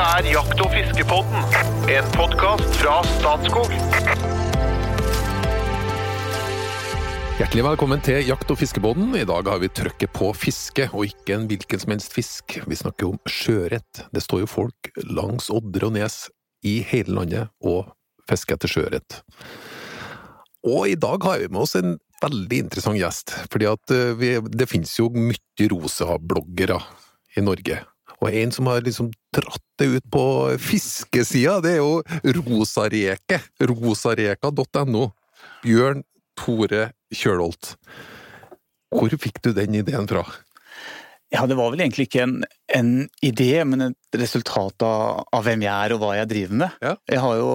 Dette er Jakt- og fiskepodden, en podkast fra Statskog. Hjertelig velkommen til Jakt- og fiskebåten. I dag har vi trøkket på fiske, og ikke en hvilken som helst fisk. Vi snakker om sjøørret. Det står jo folk langs odder og nes i hele landet og fisker etter sjøørret. Og i dag har vi med oss en veldig interessant gjest, fordi eh, det finnes jo mye rosa bloggere i Norge. Og en som har liksom dratt det ut på fiskesida, det er jo Rosareke. Rosareka.no. Bjørn Tore Kjølholt. Hvor fikk du den ideen fra? Ja, det var vel egentlig ikke en, en idé, men et resultat av, av, hvem jeg er og hva jeg driver med. Ja. Jeg har jo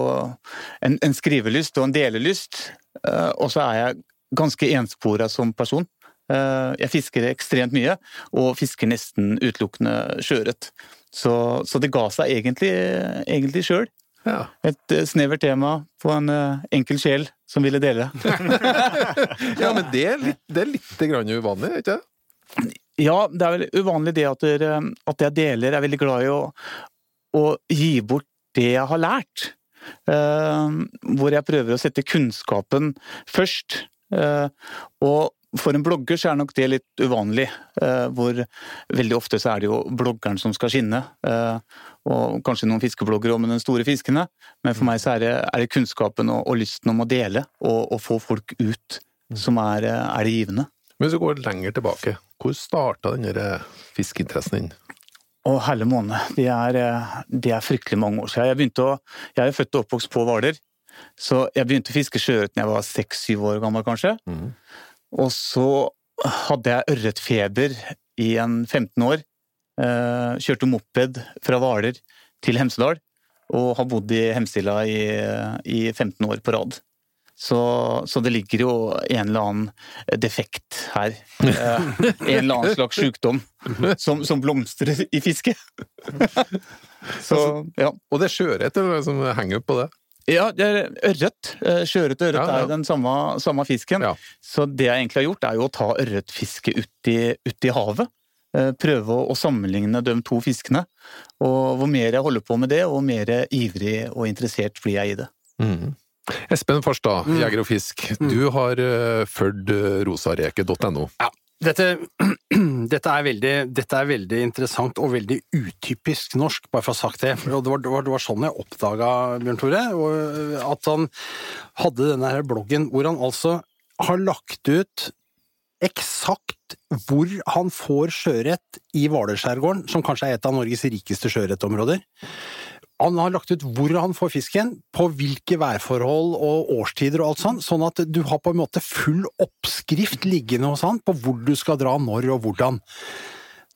en, en skrivelyst og en delelyst, eh, og så er jeg ganske enspora som person. Eh, Jeg fisker ekstremt mye, og fisker nesten utelukkende sjøørret. Så, så det ga seg egentlig, egentlig sjøl. Ja. Et eh, snevert tema på en eh, enkel sjel som ville dele. ja, men det er litt, det er litt grann uvanlig, ikke det? Ja, det er vel uvanlig det at, dere, at jeg deler. Jeg er veldig glad i å, å gi bort det jeg har lært. Eh, hvor jeg prøver å sette kunnskapen først. Eh, og for en blogger så er nok det litt uvanlig, eh, hvor veldig ofte så er det jo bloggeren som skal skinne. Eh, og kanskje noen fiskebloggere om den store fiskene, men for meg så er det, er det kunnskapen og, og, lysten om å dele og, og få folk ut som er, eh, er det givende. Men hvis vi går lenger tilbake, hvor starta denne fiskeinteressen din? Å, herre måne. Det er, eh, det er fryktelig mange år siden. Jeg, å, jeg er født og oppvokst på Hvaler, så jeg begynte å fiske sjøørret da jeg var seks-syv år gammel, kanskje. Mhm. Og så hadde jeg ørretfeber i en 15 år. Eh, kjørte moped fra Hvaler til Hemsedal, og har bodd i Hemsila i, i 15 år på rad. Så, så, det ligger jo en eller annen defekt her. Eh, en eller annen slags sykdom som, som blomstrer i fisket. så, ja. Og det er sjøørret som henger opp på det? Ja, det er ørret. Eh, Sjøørret og ørret Ja, ja. er den samme, samme fisken. Ja. Så det jeg egentlig har gjort, er jo å ta ørretfiske ut ut i havet. Eh, Prøve å, sammenligne de to fiskene. Og hvor mer jeg holder på med det, og hvor mer ivrig og interessert blir jeg i det. Mm. Espen Farstad, jeger og fisk. Du har uh, fulgt rosareke.no. Ja, dette, dette, er veldig, dette er veldig interessant og veldig utypisk norsk, bare for å ha sagt det. Og det, var, det, var, det var sånn jeg oppdaga Bjørn Tore, og at han hadde denne her bloggen hvor han altså har lagt ut eksakt hvor han får sjøørret i Hvalerskjærgården, som kanskje er et av Norges rikeste sjøørretområder. Han har lagt ut hvor han får fisken, på hvilke værforhold og årstider og alt sånn, sånn at du har på en måte full oppskrift liggende hos han på hvor du skal dra, når og hvordan.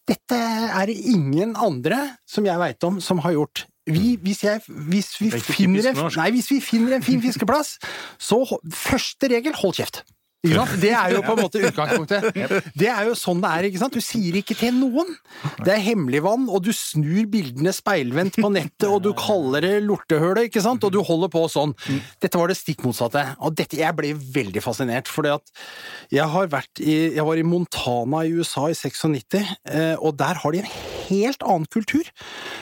Dette er det ingen andre som jeg veit om som har gjort. Vi, hvis, jeg, hvis, vi er finner en, nei, hvis vi finner en fin fiskeplass, så første regel hold kjeft. Det er jo på en måte utgangspunktet. Det er jo sånn det er, ikke sant? Du sier ikke til noen. Det er hemmelig vann, og du snur bildene speilvendt på nettet, og du kaller det lortehølet, ikke sant? Og du holder på sånn. Dette var det stikk motsatte. Og dette, jeg ble veldig fascinert, fordi at jeg har vært i, jeg var i Montana i USA i 96, eh, og der har de en helt annen kultur.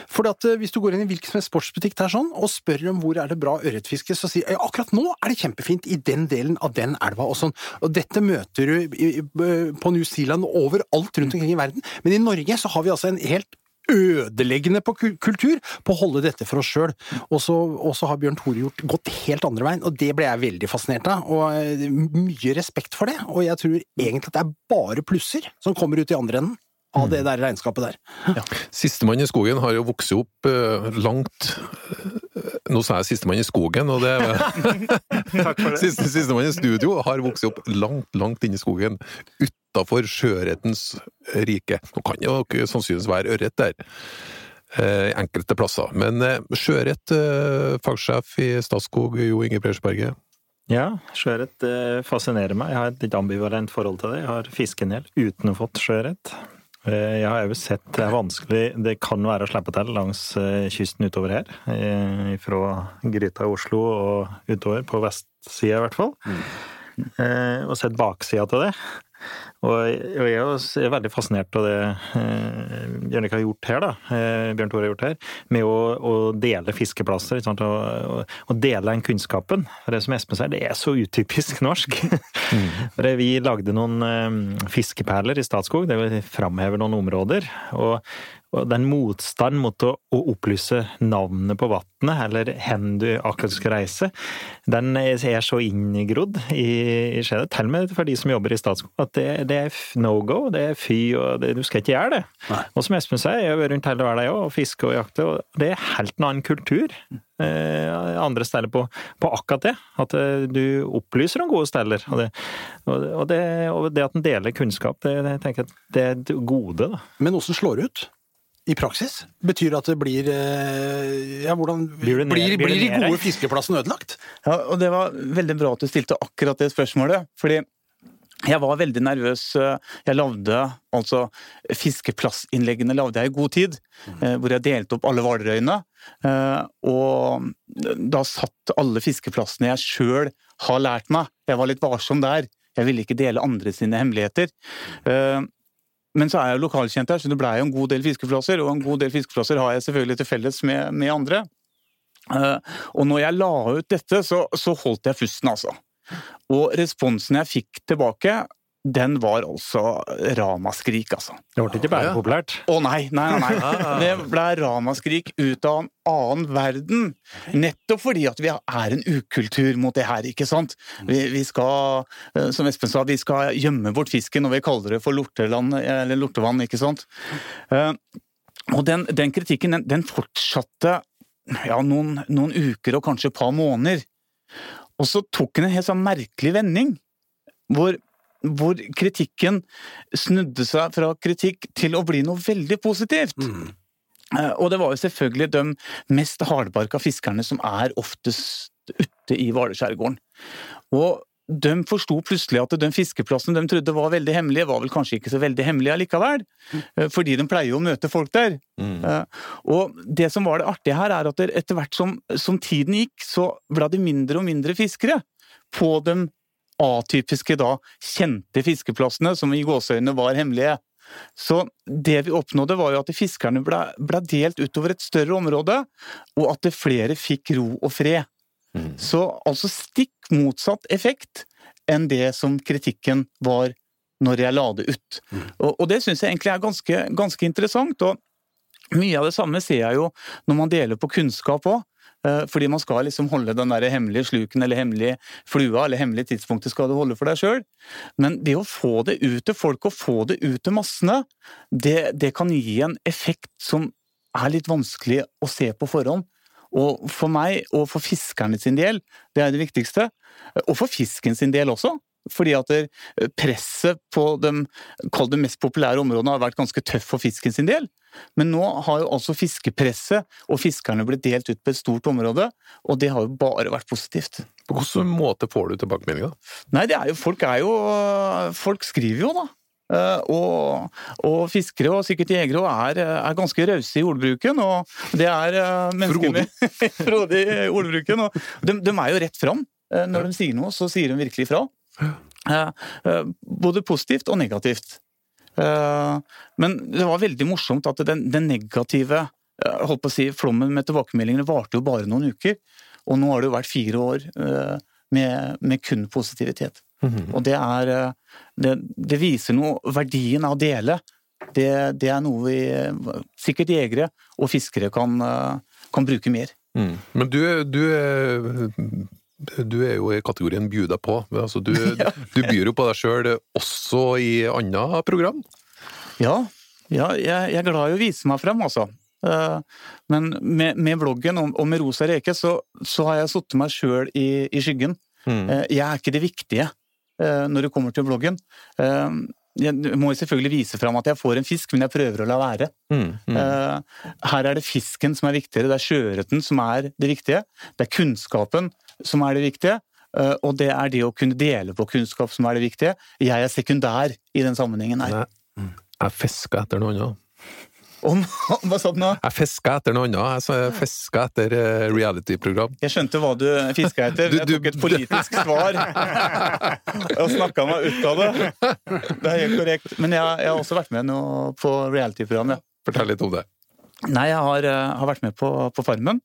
Fordi at eh, hvis du går inn i hvilken som helst sportsbutikk der sånn, og spør om hvor er det bra ørretfiske, så sier akkurat nå er det kjempefint i den delen av den elva og sånn. Og dette møter du på New Zealand overalt rundt omkring i verden. Men i Norge så har vi altså en helt ødeleggende på kultur på å holde dette for oss sjøl. Og så har Bjørn Tore gjort gått helt andre veien, og det ble jeg veldig fascinert av. Og eh, mye respekt for det. Og jeg tror egentlig at det er bare plusser som kommer ut i andre enden av det der regnskapet der. Sistemann i skogen har jo vokst opp uh, langt eh, Nå sa jeg sistemann i skogen, og det Takk for det. Siste, Sistemann i studio har vokst opp langt, langt inne i skogen. Utafor sjøørretens rike. Nå kan jo sannsynligvis være ørret der. Uh, Enkelte plasser. Men uh, sjøørret, fagsjef i Statskog, Jo Inge Persberget. Ja, sjøørret fascinerer meg. Jeg har et litt ambivalent forhold til det. Jeg har fisken en del uten å ha fått sjøørret. Eh, Jeg har jo sett det er vanskelig Det kan være å slippe til langs eh, kysten utover her. eh, Fra Gryta i Oslo og utover, på vestsida i hvert fall. Mm. Og sett baksida til det. Og, jeg er også veldig fascinert av det eh, Bjørnik har gjort her, da, eh, Bjørn Tore har gjort her, med å, å dele fiskeplasser. ikke Og, og, dele den kunnskapen. For det som Espen sier, det er så utypisk norsk. Det- Vi lagde noen eh, fiskeperler i Statskog, der vi framhever noen områder. og og den motstand mot å, å opplyse navnet på vannet, eller hen du akkurat skal reise, den er så inngrodd i, i skjedet, til og med for de som jobber i Statskog, at det, det er no go, det er fy, og det, du skal ikke gjøre det. Nei. Og som Espen sier, jeg har vært rundt hele verden jeg og fiske og jakte, og det er helt en annen kultur eh, andre steder på, på akkurat det. At eh, du opplyser om gode steder. Og det, og, det, og det at en deler kunnskap, det, det tenker jeg det er et gode, da. Men åssen slår det ut? I praksis? Betyr det at det blir eh, Ja, hvordan Blir ned- blir, blir de gode fiskeplassene ødelagt? Ja, og det var veldig bra at du stilte akkurat det spørsmålet, fordi jeg var veldig nervøs. Jeg lagde altså Fiskeplassinnleggene lagde jeg i god tid, mm. hvor jeg delte opp alle Hvalerøyene. eh, Og da satt alle fiskeplassene jeg sjøl har lært meg. Jeg var litt varsom der. Jeg ville ikke dele andre sine hemmeligheter. Eh, Men så er jeg lokalkjent her, så det blei en god del fiskeplasser, og en god del fiskeplasser har jeg selvfølgelig til felles med, med andre. Eh, og når jeg la ut dette, så, så holdt jeg pusten, altså. Og responsen jeg fikk tilbake, den var altså ramaskrik, altså. Det ble ikke bare populært. Å nei, nei, nei. nei. Det ble ramaskrik ut av en annen verden. Nettopp fordi at vi er en ukultur mot det her, ikke sant. Vi, vi skal, eh, som Espen sa, vi skal gjemme bort fisken, og vi kaller det for lorteland, eller lortevann, ikke sant. Eh, Og den, den kritikken, den, den fortsatte ja, noen, noen uker og kanskje et par måneder. Og så tok hun en helt sånn merkelig vending, hvor, hvor kritikken snudde seg fra kritikk til å bli noe veldig positivt. Mm. Og det var jo selvfølgelig de mest hardbarka fiskerne som er oftest ute i Hvalerskjærgården. Og de forsto plutselig at den fiskeplassen de trodde var veldig hemmelige, var vel kanskje ikke så veldig hemmelige allikevel. eh, Fordi de pleier jo å møte folk der. Mm. Og det som var det artige her, er at etter hvert som, som tiden gikk, så ble det mindre og mindre fiskere på de atypiske, da kjente fiskeplassene, som i gåseøynene var hemmelige. Så det vi oppnådde, var jo at fiskerne ble, ble delt utover et større område, og at flere fikk ro og fred. Så altså stikk motsatt effekt enn det som kritikken var når jeg la det ut. Og, og det syns jeg egentlig er ganske, ganske interessant. og mye av det samme ser jeg jo når man deler på kunnskap òg. Fordi man skal liksom holde den der hemmelige sluken eller hemmelige flua eller hemmelige tidspunktet skal du holde for deg sjøl. Men det å få det ut til folk og få det ut til massene, det, det kan gi en effekt som er litt vanskelig å se på forhånd. Og for meg, og for fiskerne sin del, det er det viktigste. Og for fisken sin del også. Fordi at presset på de, det mest populære områdene har vært ganske tøff for fisken sin del. Men nå har jo altså fiskepresset og fiskerne blitt delt ut på et stort område, og det har jo bare vært positivt. På hvilken måte får du tilbakemeldinger? Nei, det er jo Folk er jo Folk skriver jo, da. Eh, Og, og fiskere og sikkert jegere er, er ganske rause i ordbruken. Og det er eh, mennesker med Frode i ordbruken. Og de, de er jo rett fram. Eh, Når de sier noe, så sier de virkelig fra. Både positivt og negativt. Men det var veldig morsomt at den, den negative holdt på å si, flommen med tilbakemeldingene varte jo bare noen uker. Og nå har det jo vært fire år med, med kun positivitet. Og det er eh, det, det viser noe Verdien av å dele. Det, det er noe vi eh, sikkert jegere og fiskere kan, eh, kan bruke mer. Mm. Men du, du, er- du er jo i kategorien bjuda på. Altså, du, du byr jo på deg sjøl også i andre program. Ja, ja jeg, jeg er glad i å vise meg frem, altså. Eh, Men med, med bloggen og og med Rosa reke, så, så har jeg satt meg sjøl i, i skyggen. Mm. Jeg er ikke det viktige eh, når det kommer til bloggen. Eh, Jeg må selvfølgelig vise fram at jeg får en fisk, men jeg prøver å la være. Mm. Mm. Eh, Her er det fisken som er viktigere, det er sjøørreten som er det viktige. Det er kunnskapen som er det viktige, eh, og det er det å kunne dele på kunnskap som er det viktige. Jeg er sekundær i den sammenhengen her. Jeg fisker etter noe annet. Om, hva sa du nå? Jeg fiska etter noe annet. Jeg fiska etter eh, reality-program. Jeg skjønte hva du fiska etter. Du- Jeg tok et politisk svar og snakka meg ut av det. Det er helt korrekt. Men jeg, jeg har også vært med på reality-program, ja. Fortell litt om det. Nei, jeg har, eh, har vært med på, på Farmen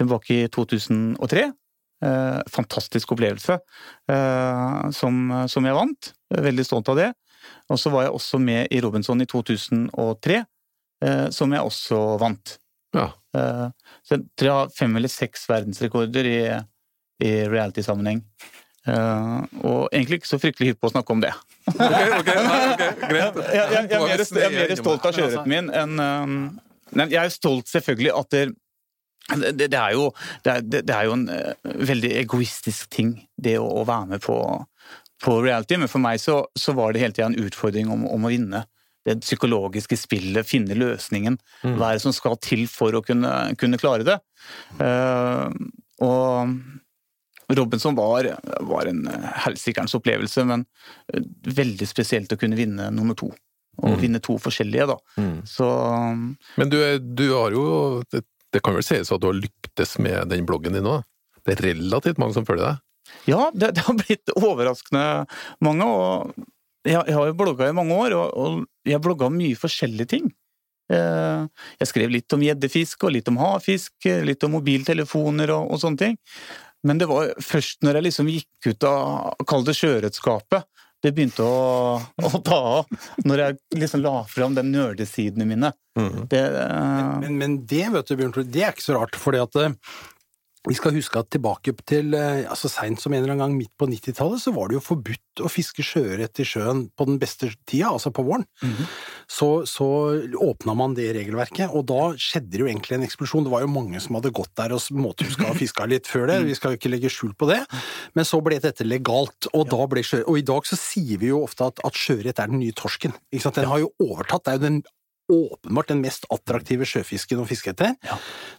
tilbake i 2003. Eh, fantastisk opplevelse eh, som, som jeg vant. Veldig stolt av det. Og så var jeg også med i Robinson i 2003, eh, som jeg også vant. Ja. Eh, så jeg tror jeg har fem eller seks verdensrekorder i, i reality-sammenheng. Eh, og egentlig ikke så fryktelig hypp på å snakke om det. Ok, ok, ok, greit. Jeg, jeg, jeg, er mer, jeg er mer stolt av sjøørreten min enn Jeg er stolt selvfølgelig at det, det, det, er jo, det, det er jo en eh, veldig egoistisk ting, det å, å være med på, på reality. Men for meg så, så var det hele tida en utfordring om, om å vinne. Det psykologiske spillet, finne løsningen. Hva er det som skal til for å kunne, kunne klare det? Uh, og Robinson var, var en helsikerens opplevelse, men eh, veldig spesielt å kunne vinne nummer to. Og vinne to forskjellige, da. Så Men du, du har jo det, det kan vel sies at du har lyktes med den bloggen din nå? Det er relativt mange som følger deg? ja, det, det har blitt overraskende mange. Og jeg, jeg har jo blogga i mange år, og jeg blogga om mye forskjellige ting. Eh, Jeg skrev litt om gjeddefiske, og litt om havfisk, litt om mobiltelefoner og, og sånne ting. Men det var først når jeg liksom gikk ut av kall det sjøørretskapet, det begynte å, å ta av. Når jeg liksom la fram den nerdesidene mine. Det, uh... Men, men det, vet du, Bjørn Tore, det er ikke så rart, fordi at eh, vi skal huske at tilbake til eh, altså seint som en eller annen gang midt på 90-tallet, så var det jo forbudt å fiske sjøørret i sjøen på den beste tida, altså på våren. Så, så åpna man det regelverket, og da skjedde det jo egentlig en eksplosjon. Det var jo mange som hadde gått der og småtuska og fiska litt før det, vi skal jo ikke legge skjul på det. Men så ble dette legalt, og, da ble sjø... og i dag så sier vi jo ofte at, at sjøørret er den nye torsken. Ikke sant? Den har jo overtatt. Det er jo den åpenbart den mest attraktive sjøfisken å fiske etter.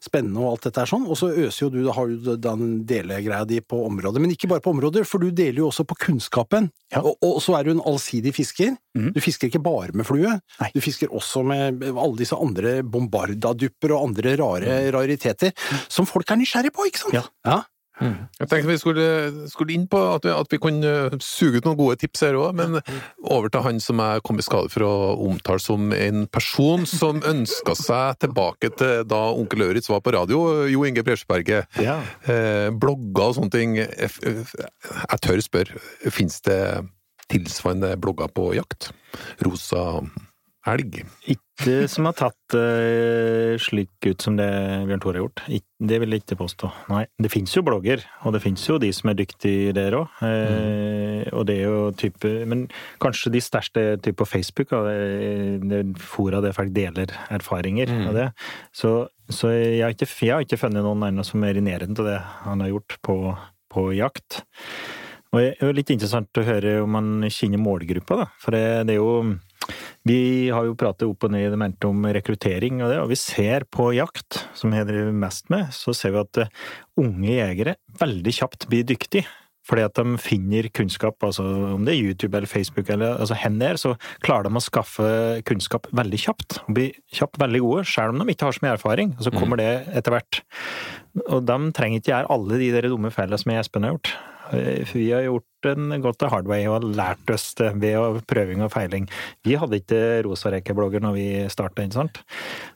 Spennende og alt dette er sånn. Og så øser jo du, da har du den delegreia di på områder. Men ikke bare på områder, for du deler jo også på kunnskapen. Ja. Og, og så er du en allsidig fisker. Mm. Du fisker ikke bare med flue. Nei. Du fisker også med alle disse andre bombardadupper og andre rare rariteter som folk er nysgjerrig på, ikke sant? Ja. ja. Jeg tenkte vi skulle, skulle inn på at vi, at vi kunne suge ut noen gode tips her òg, men over til han som jeg kom i skade for å omtale som en person som ønska seg tilbake til da onkel Lauritz var på radio, Jo Inge Bresjeberget. Ja. Eh, blogger og sånne ting. Jeg, jeg tør spørre, fins det tilsvarende blogger på jakt? Rosa elg? Ikke som har tatt uh, slik ut som det Bjørn Tore har gjort. Ik- Det vil jeg ikke påstå. Nei, det fins jo blogger, og det fins jo de som er dyktige der òg. Eh, og det er jo type Men kanskje de største type på Facebook, da, det, det er fora der folk deler erfaringer av det. Så, så jeg, har ikke, jeg har ikke funnet noen ennå som er i nærheten av det han har gjort på, på jakt. Og det er jo litt interessant å høre om man kjenner målgruppa, da. For det, det er jo Vi har jo pratet opp og ned mente om rekruttering og det, og vi ser på jakt, som jeg driver mest med, så ser vi at eh, unge jegere veldig kjapt blir dyktige. Fordi at de finner kunnskap, altså om det er YouTube eller Facebook eller altså hen der, så klarer de å skaffe kunnskap veldig kjapt. Og blir kjapt veldig gode, selv om de ikke har så mye erfaring. Og så kommer det etter hvert. Og de trenger ikke gjøre alle de der dumme feilene som Espen har gjort. Eh, Vi har gjort en gått the hard way og lært oss det ved å prøving og feiling. Vi hadde ikke rosarekeblogger når vi starta, ikke sant?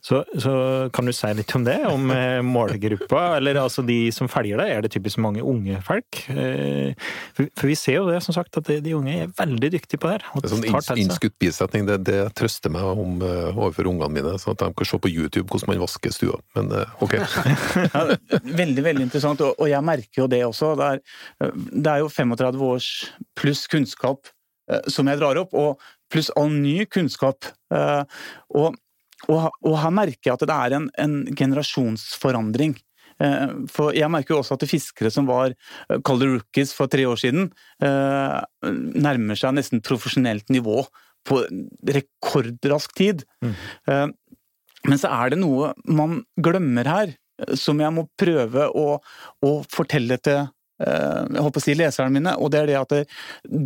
Så, så kan du si litt om det? Om eh, målgruppa, eller altså de som følger deg? Er det typisk mange unge folk? Eh, For, for vi ser jo det, som sagt, at de- unge er veldig dyktige på det her. Det er sånn innskutt bisetning, det, det trøster meg om eh, overfor ungene mine, sånn at de kan se på YouTube hvordan man vasker stua. Men ok. Veldig, veldig interessant, og, jeg merker jo det også. Det er, det er jo 35 års pluss kunnskap eh, som jeg drar opp, og pluss all ny kunnskap. Eh, og, og, og her merker jeg at det er en, en generasjonsforandring. Eh, For jeg merker jo også at fiskere som var kall det rookies for tre år siden, nærmer seg nesten profesjonelt nivå på rekordrask tid. Mm. Men så er det noe man glemmer her, som jeg må prøve å, å fortelle til jeg holdt på å si leserne mine, og det er det at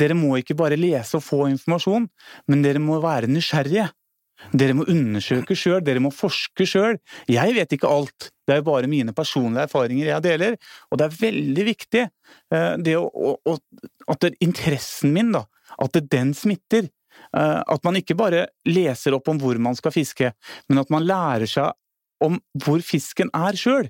dere må ikke bare lese og få informasjon, men dere må være nysgjerrige. Dere må undersøke sjøl, dere må forske sjøl. Jeg vet ikke alt, det er jo bare mine personlige erfaringer jeg deler. Og det er veldig viktig eh, det å, å, at det, interessen min, da, at det, den smitter. Eh, At man ikke bare leser opp om hvor man skal fiske, men at man lærer seg om hvor fisken er sjøl.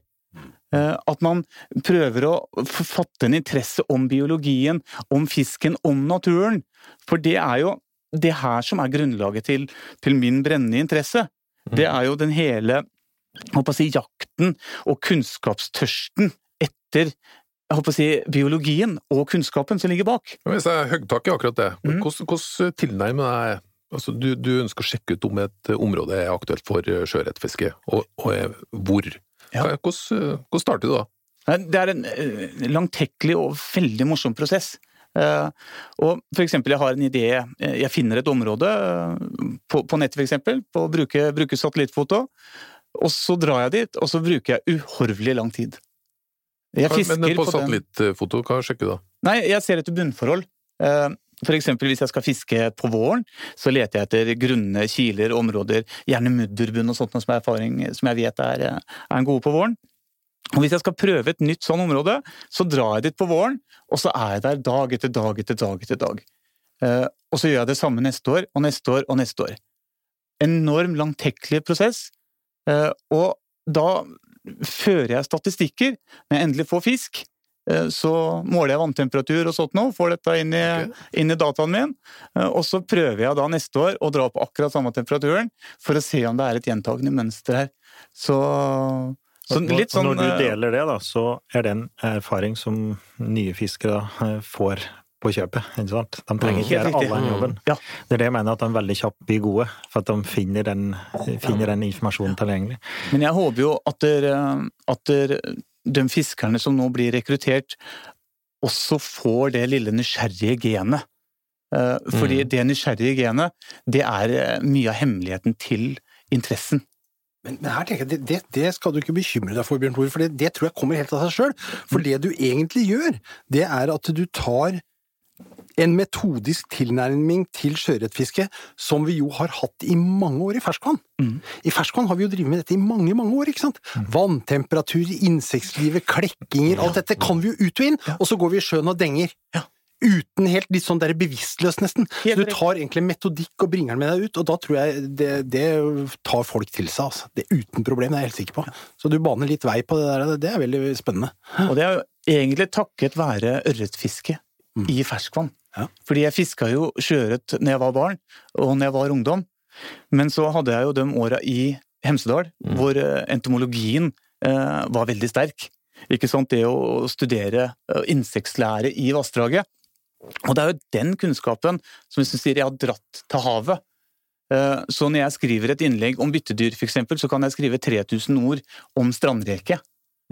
Eh, At man prøver å fatte en interesse om biologien, om fisken, om naturen. For det er jo det her som er grunnlaget til, til min brennende interesse. Det er jo den hele si, jakten og kunnskapstørsten etter jeg håper å si, biologien og kunnskapen som ligger bak. Hvis jeg hogg tak i akkurat det, Mhm. hvordan, hvordan tilnærmer deg altså, du, du ønsker å sjekke ut om et område er aktuelt for sjøørretfiske, og, og hvor. Ja. Hvordan, hvordan starter du da? Det er en eh, langtekkelig og veldig morsom prosess. Eh, og for eksempel, jeg har en idé, eh, jeg finner et område eh, på, på nettet for eksempel, på å bruke, bruke satellittfoto, og så drar jeg dit, og så bruker jeg uhorvelig lang tid. Jeg fisker Men på den- satellittfoto, hva sjekker du da? Nei, jeg ser etter bunnforhold. Eksempel hvis jeg skal fiske på våren, så leter jeg etter grunne kiler, områder, gjerne mudderbunn og sånt som er erfaring som jeg vet er, eh, er gode på våren. Og hvis jeg skal prøve et nytt sånn område, så drar jeg dit på våren, og så er jeg der dag etter dag etter dag etter dag. Eh, Og så gjør jeg det samme neste år, og neste år og neste år. Enorm langtekkelig prosess, eh, og da fører jeg statistikker når jeg endelig får fisk. Eh, Så måler jeg vanntemperatur og sånt nå, får dette inn i, okay. inn i dataen min. Eh, Og så prøver jeg da neste år å dra opp akkurat samme temperaturen, for å se om det er et gjentagende mønster her. Så, så litt sånn Når du eh, deler det, da, så er det en erfaring som nye fiskere får på kjøpet. ikke sant? De trenger ikke gjøre alle den jobben. Ja. Det er det jeg mener, at de er veldig kjapt blir gode, for at de finner den, finner den informasjonen tilgjengelig. Men jeg håper jo at, der, at der, de fiskerne som nå blir rekruttert, også får det lille nysgjerrige genet. Eh, Fordi Mm. det nysgjerrige genet, det er eh, mye av hemmeligheten til interessen. Men, men her tenker jeg, det, det, det skal du ikke bekymre deg for, Bjørn Tore, for det, det tror jeg kommer helt av seg sjøl. For det du egentlig gjør, det er at du tar en metodisk tilnærming til sjøørretfiske som vi jo har hatt i mange år i ferskvann. Mm. I ferskvann har vi jo drevet med dette i mange, mange år, ikke sant? Vanntemperatur, insektlivet, klekkinger, alt dette kan vi jo ut og inn, og så går vi i sjøen og denger. Ja. Uten helt litt sånn der bevisstløst, nesten. Så du tar egentlig metodikk og bringer den med deg ut, og da tror jeg det, det tar folk til seg, altså. Det er uten problem, det er jeg helt sikker på. Så du baner litt vei på det der, det er veldig spennende. Og det er jo egentlig takket være ørretfiske Mm. i ferskvann. Ja. Fordi jeg fiska jo sjøørret når jeg var barn, og når jeg var ungdom. Men så hadde jeg jo de åra i Hemsedal, Mm. hvor eh, entomologien eh, var veldig sterk. Ikke sant? Det å studere eh, insektlære i vassdraget. Og det er jo den kunnskapen som hvis du sier jeg har dratt til havet. Eh, Så når jeg skriver et innlegg om byttedyr, eksempel, så kan jeg skrive 3000 ord om strandreke.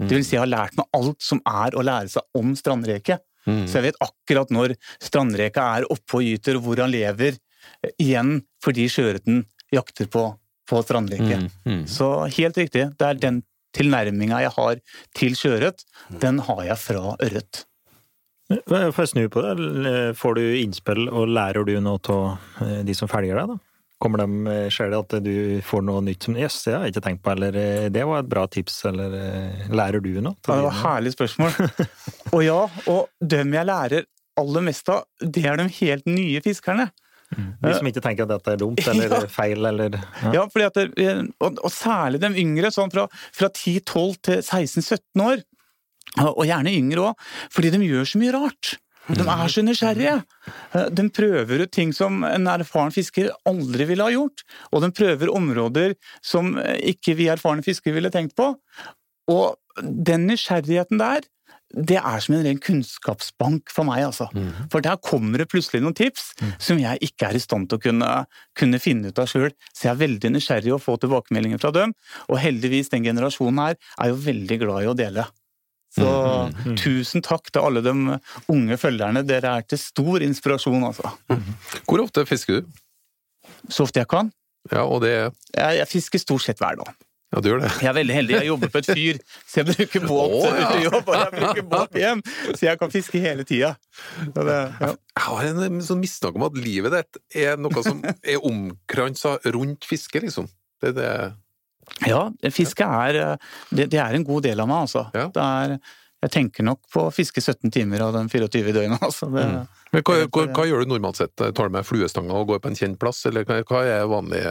Det vil si jeg har lært meg alt som er å lære seg om strandreke. Mm. Så jeg vet akkurat når strandreka er oppe og gyter, og hvor han lever, eh, igjen fordi sjøørreten jakter på, på strandreke. Mm. Mm. Så helt riktig, det er den tilnærminga jeg har til sjøørret, den har jeg fra ørret. Får jeg snu på det? Får du innspill, og lærer du noe av de som følger deg, da? Kommer de, Skjer det at du får noe nytt som Jøss, det har jeg ikke tenkt på, eller eh, det var et bra tips, eller eh, lærer du noe? Ja, Det var et herlig spørsmål. Og ja, og dem jeg lærer aller mest av, det er de helt nye fiskerne. De som ikke tenker at dette er dumt, eller Ja. feil, eller ja. Ja, fordi at det, og, og særlig de yngre, sånn fra, fra 10-12 til 16-17 år, og gjerne yngre òg, fordi de gjør så mye rart. De er så nysgjerrige. Eh, De prøver ut ting som en erfaren fisker aldri ville ha gjort, og de prøver områder som eh, ikke vi erfarne fiskere ville tenkt på. Og den nysgjerrigheten der, det er som en ren kunnskapsbank for meg, altså. For der kommer det plutselig noen tips som jeg ikke er i stand til å kunne, kunne finne ut av sjøl. Så jeg er veldig nysgjerrig å få tilbakemeldinger fra dem, og heldigvis den generasjonen her er jo veldig glad i å dele. Så tusen takk til alle de unge følgerne, dere er til stor inspirasjon, altså. Hvor ofte fisker du? Så ofte jeg kan. Ja, og det Jeg, jeg fisker stort sett hver dag. Ja, du gjør det. Jeg er veldig heldig. Jeg jobber på et fyr, så jeg bruker båt oh, ja. til jobb, og jeg bruker båt hjem. Så jeg kan fiske hele tida. Ja. Jeg har en sånn mistanke om at livet ditt er noe som er omkransa rundt fiske, liksom. Det er det ja, fiske er eh, det, det er en god del av meg, altså. Ja. Er, jeg tenker nok på å fiske 17 timer av de 24 døgna, altså. Det, Men hva, hva, hva gjør du normalt sett? Tar du med fluestanga og går på en kjent plass, eller hva, er vanlig,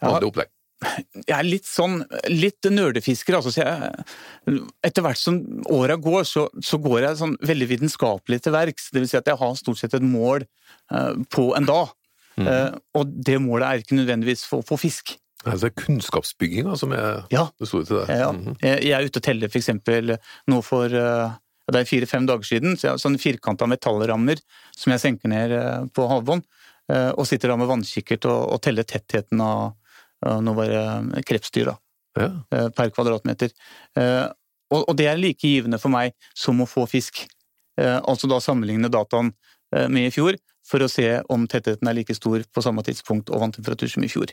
vanlig opplegg? jeg er litt sånn litt nerdefisker, altså. Så jeg, etter hvert som åra går, så, så går jeg sånn veldig vitenskapelig til verks. Det vil si at jeg har stort sett et mål uh, på en dag. Eh, og det målet er ikke nødvendigvis for å få fisk. Altså, det er kunnskapsbygginga som er Ja. det store til deg? Ja, Mm jeg jeg er ute og teller eksempel nå for eh, det er fire-fem dager siden, så jeg har sånne firkanta metallrammer som jeg senker ned eh, på havbånd, eh, og sitter da med vannkikkert og, og teller tettheten av nå var det krepsdyr da, Ja. per kvadratmeter. Og, og det er like givende for meg som å få fisk. Altså da sammenligne dataen med i fjor, for å se om tettheten er like stor på samme tidspunkt og vanntemperatur som i fjor.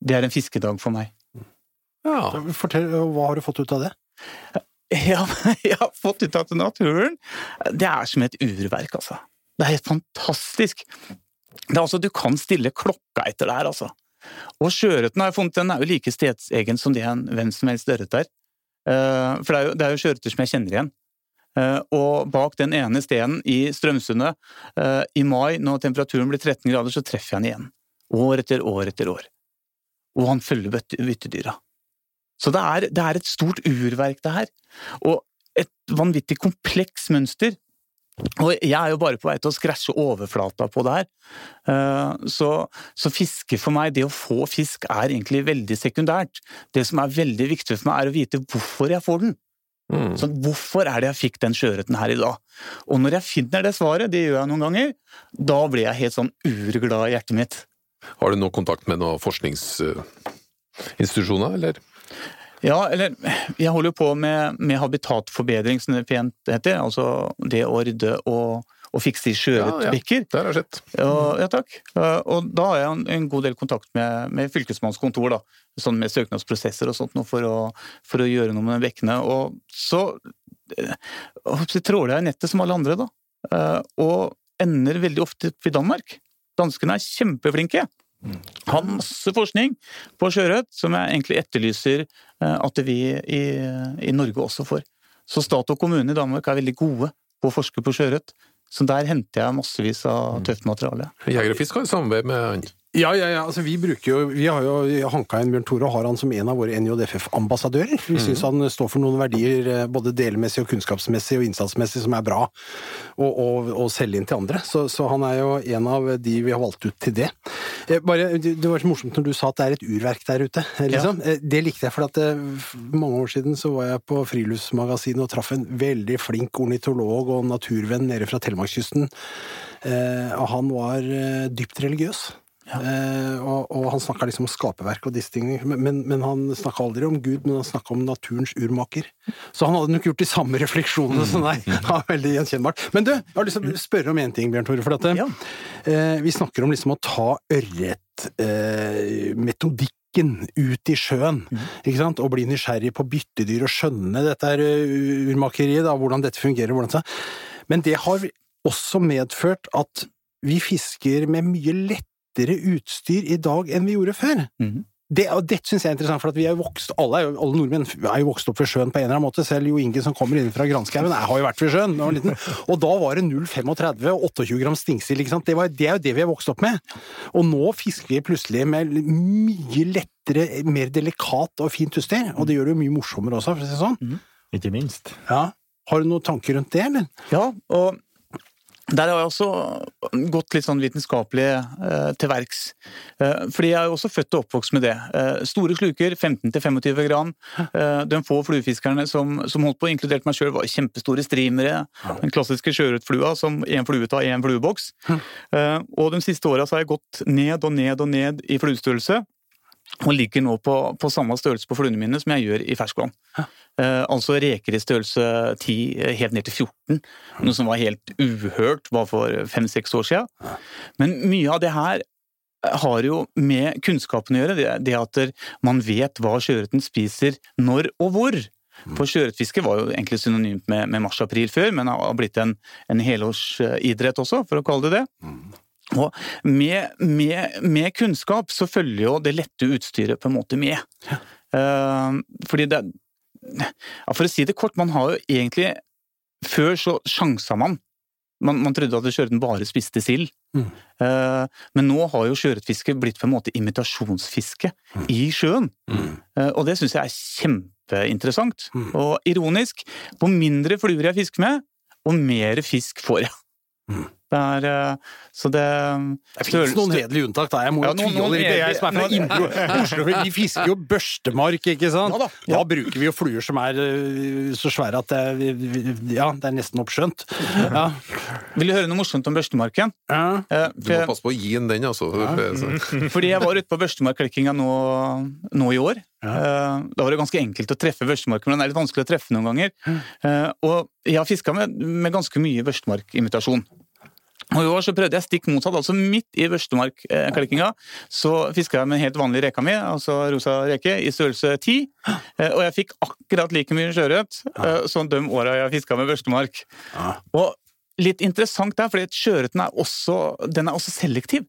Det er en fiskedag for meg. ja. Fortell, hva har du fått ut av det? Ja, jeg har fått ut av naturen Det er som et urverk, altså. Det er helt fantastisk. Det er altså, Du kan stille klokka etter det her, altså. Og sjøørreten har jeg funnet, den er jo like stedsegen som det en hvem som helst ørret er. Eh, For det er jo, det er jo sjøørreter som jeg kjenner igjen. Eh, Og bak den ene stenen i Strømsundet eh, i mai, når temperaturen blir 13 grader, så treffer jeg den igjen. År etter år etter år. Og han følger bytte- byttedyra. Så det er, det er et stort urverk, det her. Og et vanvittig kompleks mønster. Og jeg er jo bare på vei til å skrasje overflata på det her. Eh, Så, så fiske for meg, det å få fisk, er egentlig veldig sekundært. Det som er veldig viktig for meg, er å vite hvorfor jeg får den. Mm. Så hvorfor er det jeg fikk den sjøørreten her i dag? Og når jeg finner det svaret, det gjør jeg noen ganger, da blir jeg helt sånn urglad i hjertet mitt. Har du noe kontakt med noen forskningsinstitusjoner, eller? Ja, eller jeg holder jo på med, med habitatforbedring, som det pent heter. Altså det å rydde og, og fikse i sjøørretbekker. Det har skjedd. Ja, ja, takk. Eh, Og da har jeg en, en god del kontakt med, med fylkesmannskontor, da. Sånn med søknadsprosesser og sånt, noe for, å, for å gjøre noe med bekkene. Og så eh, så tråler jeg i nettet som alle andre, da. Eh, Og ender veldig ofte i Danmark. Danskene er kjempeflinke. Har masse forskning på sjøørret som jeg egentlig etterlyser eh, at vi i, i Norge også får. Så stat og kommune i Danmark er veldig gode på å forske på sjøørret. Så der henter jeg massevis av tøft materiale. Jeger og Fisk har samarbeid med han. Ja, ja, ja. Altså, vi jo Vi har jo hanka inn Bjørn Tore og har han som en av våre NJFF-ambassadører. Vi syns han står for noen verdier eh, både delmessig og kunnskapsmessig og innsatsmessig som er bra å, selge inn til andre. Så, så han er jo en av de vi har valgt ut til det. Eh, Bare, Det var så morsomt når du sa at det er et urverk der ute. eh, Liksom. Ja. Det likte jeg, for at mange år siden så var jeg på Friluftsmagasinet og traff en veldig flink ornitolog og naturvenn nede fra Telemarkskysten. Og han var dypt religiøs. Eh, og, og han snakka liksom om skaperverk og disse tingene, men, men, han snakka aldri om Gud, men han snakka om naturens urmaker. Så han hadde nok gjort de samme refleksjonene som deg. Ja, veldig gjenkjennbart. Men du, jeg har lyst til å spørre om én ting, Bjørn Tore. For at, Ja. eh, vi snakker om liksom å ta ørretmetodikken ut i sjøen, ikke sant? og bli nysgjerrig på byttedyr og skjønne dette her uh, urmakeriet, da, hvordan dette fungerer. Hvordan det. Men det har også medført at vi fisker med mye lettere utstyr i dag enn vi gjorde før. Mm. Det, og dette syns jeg er interessant, for at vi er vokst, alle, er jo, alle nordmenn er jo vokst opp ved sjøen på en eller annen måte. Selv Jo Inge som kommer inn fra Granskauen, har jo vært ved sjøen da var liten. Og da var det 0,35 og 28 gram stingsild. Det, var, det er jo det vi har vokst opp med. Og nå fisker vi plutselig med mye lettere, mer delikat og fint utstyr. Og det gjør det jo mye morsommere også, for å si det sånn. Ikke minst. Ja. Har du noen tanker rundt det, eller? Ja, og der har jeg også gått litt sånn vitenskapelig eh, til verks. Eh, fordi jeg er jo også født og oppvokst med det. Eh, store sluker, 15-25 gram. Eh, de få fluefiskerne som, som holdt på, inkludert meg sjøl, var kjempestore streamere. Den klassiske sjøørretflua som én flue tar én flueboks. Eh, og de siste åra har jeg gått ned og ned og ned i fluestørrelse. Og ligger nå på, på samme størrelse på fluene mine som jeg gjør i ferskvann. Eh, altså reker i størrelse 10 eh, helt ned til 14, noe som var helt uhørt bare for fem-seks år siden. Men mye av det her har jo med kunnskapen å gjøre. Det, det at man vet hva sjøørreten spiser når og hvor. For sjøørretfiske var jo egentlig synonymt med, med mars-april før, men har blitt en, en helårsidrett også, for å kalle det det. Og med, med, med, kunnskap så følger jo det lette utstyret på en måte med. Ja. Uh, fordi det ja, For å si det kort, man har jo egentlig Før så sjansa man. Man, man trodde at sjøørreten bare spiste sild. Mm. Uh, men nå har jo sjøørretfiske blitt på en måte imitasjonsfiske mm. i sjøen. Mm. Uh, og det syns jeg er kjempeinteressant. Mm. Og ironisk, hvor mindre fluer jeg fisker med, og mer fisk får jeg. Det er, eh, så det Det finnes noen hederlige unntak, da. Jeg må jo ja, tviholde litt. Jeg som er fra Indre Oslo, vi fisker jo børstemark, ikke sant? Ja, da. Ja. da. bruker vi jo fluer som er eh, så svære at det, ja, det er nesten oppskjønt. Ja. Vil du høre noe morsomt om børstemarken? Ja. Eh, du må passe på å gi den den, altså. Fordi jeg var ute på børstemarkklikkinga nå, nå, i år. Ja. Da var det ganske enkelt å treffe børstemarken, men den er litt vanskelig å treffe noen ganger. Og jeg har fiska med, med ganske mye børstemarkimitasjon. Og I år så prøvde jeg stikk motsatt, altså midt i børstemarkklikkinga. Så fiska jeg med en helt vanlig reka mi, altså rosa reke, i størrelse 10. Eh, og jeg fikk akkurat like mye sjøørret eh, som de åra jeg fiska med børstemark. Og litt interessant der, fordi sjøørreten er, også, den er også selektiv.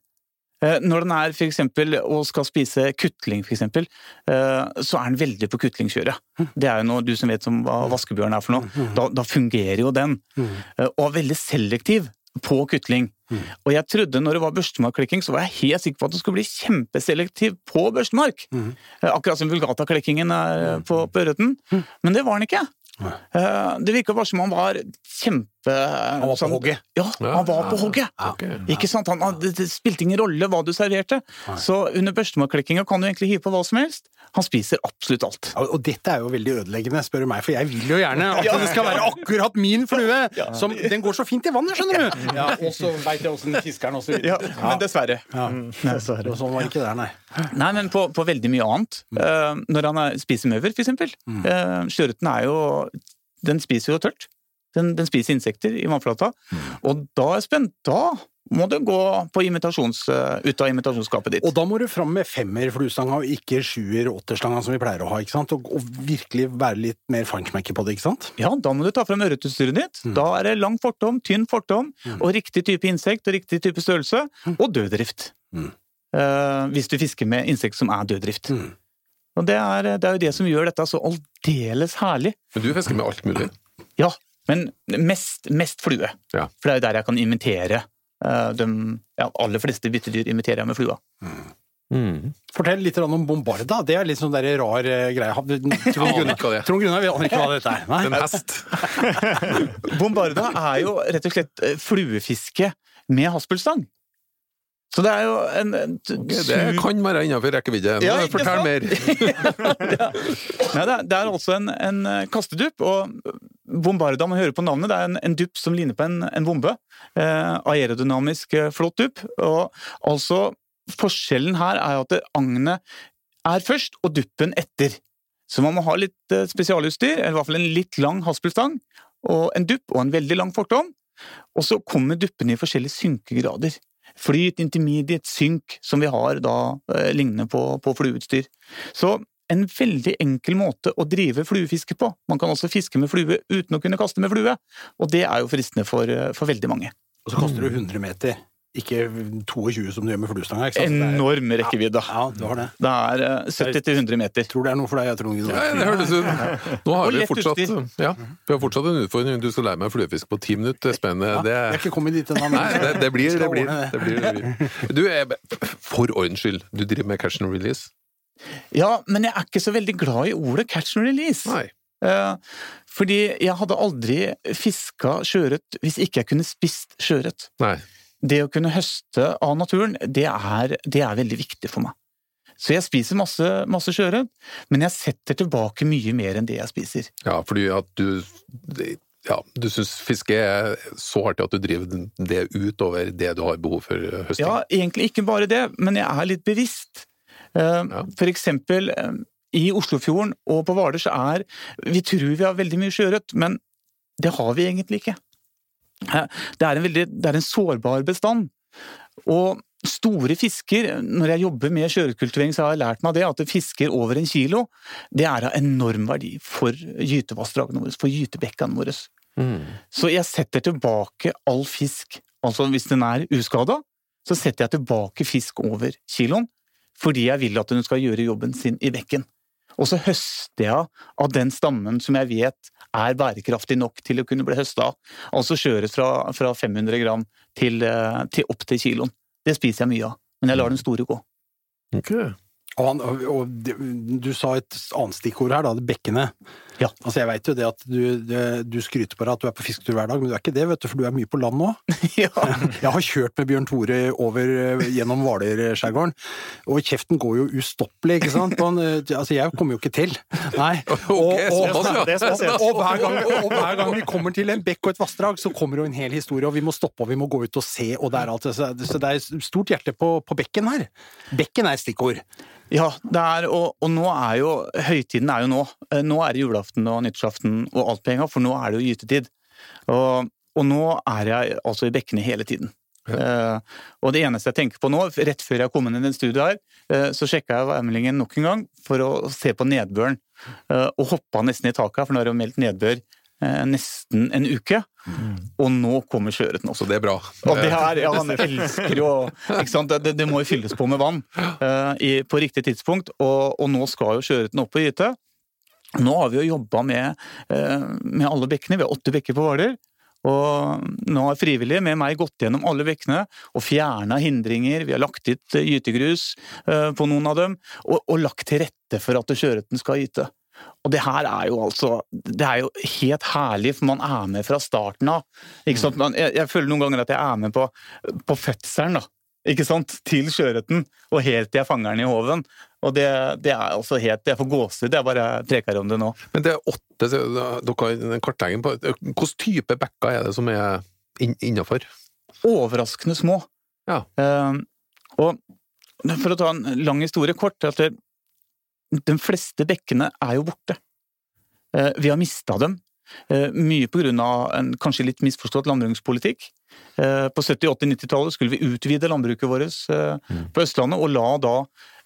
Eh, når den er for eksempel, og skal spise kutling, for eksempel, så er den veldig på kutlingkjøret. Det er jo noe du som vet som hva vaskebjørn er for noe. Da, da fungerer jo den. Og er veldig selektiv på kutling. Mm. Og jeg trodde når det var børstemarkklikking, så var jeg helt sikker på at det skulle bli kjempeselektiv på børstemark. Mm. Eh, akkurat som vulgata-klikkingen er mm. på, på ørreten. Mm. Men det var den ikke. Uh, det virka bare som han var kjempe Han var på sånn, hogget? Ja, han var på hogget! Okay. Ikke sant? Han, det spilte ingen rolle hva du serverte. Så under børstemarkklikkinga kan du egentlig hive på hva som helst. Han spiser absolutt alt. Og dette er jo veldig ødeleggende, spør du meg, for jeg vil jo gjerne at det skal være akkurat min flue! Som, den går så fint i vannet, skjønner du! Ja, Og så veit jeg åssen fiskeren også ja, Men dessverre. Ja. dessverre. Og sånn var det ikke der, nei. Nei, men på, på veldig mye annet. Uh, når han er, spiser møver, for eksempel. Mm. Uh, Sjøørreten er jo Den spiser jo tørt. Den, den spiser insekter i vannflata. Mm. Og da er jeg spent. Da må du gå imitasjons, eh, ut av imitasjonsskapet ditt. Og da må du fram med femmer-fluestanga og ikke sjuer-åtterstanga som vi pleier å ha, ikke sant? Og, og virkelig være litt mer feinschmecker på det, ikke sant? Ja, da må du ta fram ørretutstyret ditt. Mm. Da er det lang fortom, tynn fortom, mm. og riktig type insekt og riktig type størrelse, mm. og døddrift. Mm. Uh, hvis du fisker med insekt som er døddrift. Mm. Og det er, det er, jo det som gjør dette så aldeles herlig. Men du fisker med alt mulig? Ja, men mest, mest flue. Ja. For det er jo der jeg kan imitere Eh, de ja, aller fleste byttedyr imiterer jeg med flua. Mm. Fortell litt om bombarda. Det er litt sånn der rar uh, greie. Trond Gunnar vil aner ikke hva dette er. Nei. En hest. bombarda er jo rett og slett eh, fluefiske med haspelstang. Så det er jo en, en okay, Det kan være innenfor rekkevidde. Ja, Fortell mer! ja. Nei, det, er, det er altså en, en kastedupp, og bombarda, man hører på navnet, det er en, en dupp som ligner på en, en bombe. Eh, aerodynamisk eh, flott dupp. Og altså, forskjellen her er at agnet er først, og duppen etter. Så man må ha litt eh, spesialutstyr, eller i hvert fall en litt lang haspelstang, og en dupp og en veldig lang fortom. Og så kommer duppene i forskjellige synkegrader. Flyt, intermediate, synk, som vi har da eh, lignende på, på flueutstyr. Så en veldig enkel måte å drive fluefiske på. Man kan også fiske med flue uten å kunne kaste med flue, og det er jo fristende for, eh, for veldig mange. Og så kaster du 100 meter. Ikke 22 som du gjør med fluestanga. Enorm rekkevidde. Ja, du har det. Det er 70-100 eh, meter. Tror det er noe for deg, jeg tror Ja, det høres ut Nå har vi fortsatt, ja, vi har fortsatt en utfordring. Du skal lære meg fluefisk på ti minutter. Spennende. Ja, det, jeg er ikke kommet dit ennå. Nei, det, det, blir, det, blir, det, blir, det blir. Du, for ordens skyld, du driver med catch and release? Ja, men jeg er ikke så veldig glad i ordet catch and release. Nei. Uh, fordi jeg hadde aldri fiska sjøørret hvis ikke jeg kunne spist sjøørret. Det å kunne høste av naturen, det er, det er veldig viktig for meg. Så jeg spiser masse, masse sjøørret, men jeg setter tilbake mye mer enn det jeg spiser. Ja, fordi at du ja, du syns fiske er så hardt at du driver det utover det du har behov for høsting? Ja, egentlig ikke bare det, men jeg er litt bevisst. Eh, for eksempel eh, i Oslofjorden og på Hvaler så er Vi tror vi har veldig mye sjøørret, men det har vi egentlig ikke. Det er en, veldig, det er en sårbar bestand. Og store fisker, når jeg jobber med sjøørretkultivering, så har jeg lært meg det at fisker over en kilo, det er av enorm verdi for gytevassdragene våre, for gytebekkene våre. Så jeg setter tilbake all fisk, altså hvis den er uskada, så setter jeg tilbake fisk over kiloen, fordi jeg vil at hun skal gjøre jobben sin i bekken. Og så høster jeg av den stammen som jeg vet er bærekraftig nok til å kunne bli høsta av. Altså sjøørret fra, fra 500 gram til, eh, til opp til kiloen. Det spiser jeg mye av, men jeg lar den store gå. Og, han, og, og du sa et annet stikkord her, da, det bekkene. Ja. Altså, jeg veit jo det at du, du skryter på deg at du er på fisketur hver dag, men du er ikke det, vet du, for du er mye på land nå. ja. Jeg har kjørt med Bjørn Tore over eh, gjennom Hvaler-skjærgården, og kjeften går jo ustoppelig, ikke sant? Han, eh, altså, jeg kommer jo ikke til. Nei. Og, og. Og hver, gang, og hver gang vi kommer til en bekk og et vassdrag, så kommer jo en hel historie, og vi må stoppe og vi må gå ut og se, og det er alt Så så det er stort hjerte på, på bekken her. Bekken er et stikkord. Ja, det er, og, og nå er jo Høytiden er jo nå. Eh, Nå er det julaften og nyttårsaften og alt på en gang, for nå er det jo gytetid. Og, og nå er jeg altså i bekkene hele tiden. Eh, og det eneste jeg tenker på nå, rett før jeg kom inn i den studioet her, uh, så sjekka jeg værmeldingen nok en gang for å se på nedbøren. Uh, og hoppa nesten i taket, for nå er det meldt nedbør nesten en uke. Og nå kommer sjøørreten også. Det er bra. Og det her, ja, han elsker jo? Det, det må jo fylles på med vann i, på riktig tidspunkt, og, og nå skal jo sjøørreten opp på gyte. Nå har vi jo jobba med, eh, med alle bekkene, vi har åtte bekker på Hvaler. Og nå har frivillige med meg gått gjennom alle bekkene og fjerna hindringer. Vi har lagt ut eh, gytegrus eh, på noen av dem, og, og lagt til rette for at sjøørreten skal gyte. Og det her er jo altså Det er jo helt herlig, for man er med fra starten av. Ikke sant? Jeg, jeg føler noen ganger at jeg er med på, på fødselen, da. Ikke sant? Til sjøørreten, og helt til jeg fanger den i håven. Og det, det er altså helt Det er for gåsehud, jeg bare trekker om det nå. Men det er åtte, dere har en kartlegging på Hvilken type bekker er det som er inn, innafor? Overraskende små. Ja. Eh, og for å ta en lang historie kort, at det, de fleste bekkene er jo borte. Eh, vi har mista dem. Eh, mye av en kanskje litt misforstått landbrukspolitikk. Eh, på 70-, 80-, 90-tallet skulle vi utvide landbruket vårt eh, på Østlandet, og la da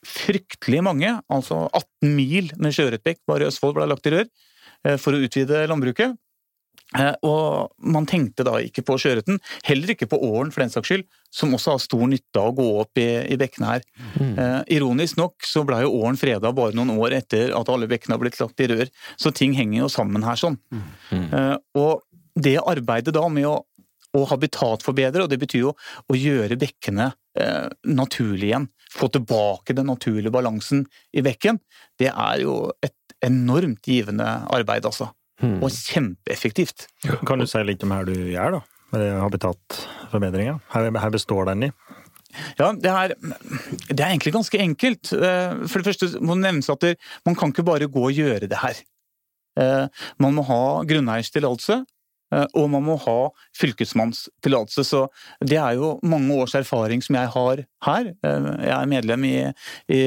fryktelig mange, altså 18 mil med sjøørretbekk bare i Østfold ble lagt i rør, eh, for å utvide landbruket. Eh, Og man tenkte da ikke på sjøørreten, heller ikke på åren for den saks skyld, som også har stor nytte av å gå opp i, i bekkene her. Eh, ironisk nok så ble jo åren freda bare noen år etter at alle bekkene har blitt lagt i rør, så ting henger jo sammen her sånn. Eh, og det arbeidet da med å, å habitatforbedre, og det betyr jo å gjøre bekkene eh, naturlig igjen, få tilbake den naturlige balansen i bekken, det er jo et enormt givende arbeid, altså. Og kjempeeffektivt. Kan du si litt om hva du gjør, da? Med habitatforbedringa? Her, her består den i? Ja, det er, det er egentlig ganske enkelt. Eh, For det første må det nevnes at man kan ikke bare gå og gjøre det her. Eh, Man må ha grunneierstillatelse, og man må ha fylkesmannstillatelse. Så det er jo mange års erfaring som jeg har her. Eh, Jeg er medlem i, i,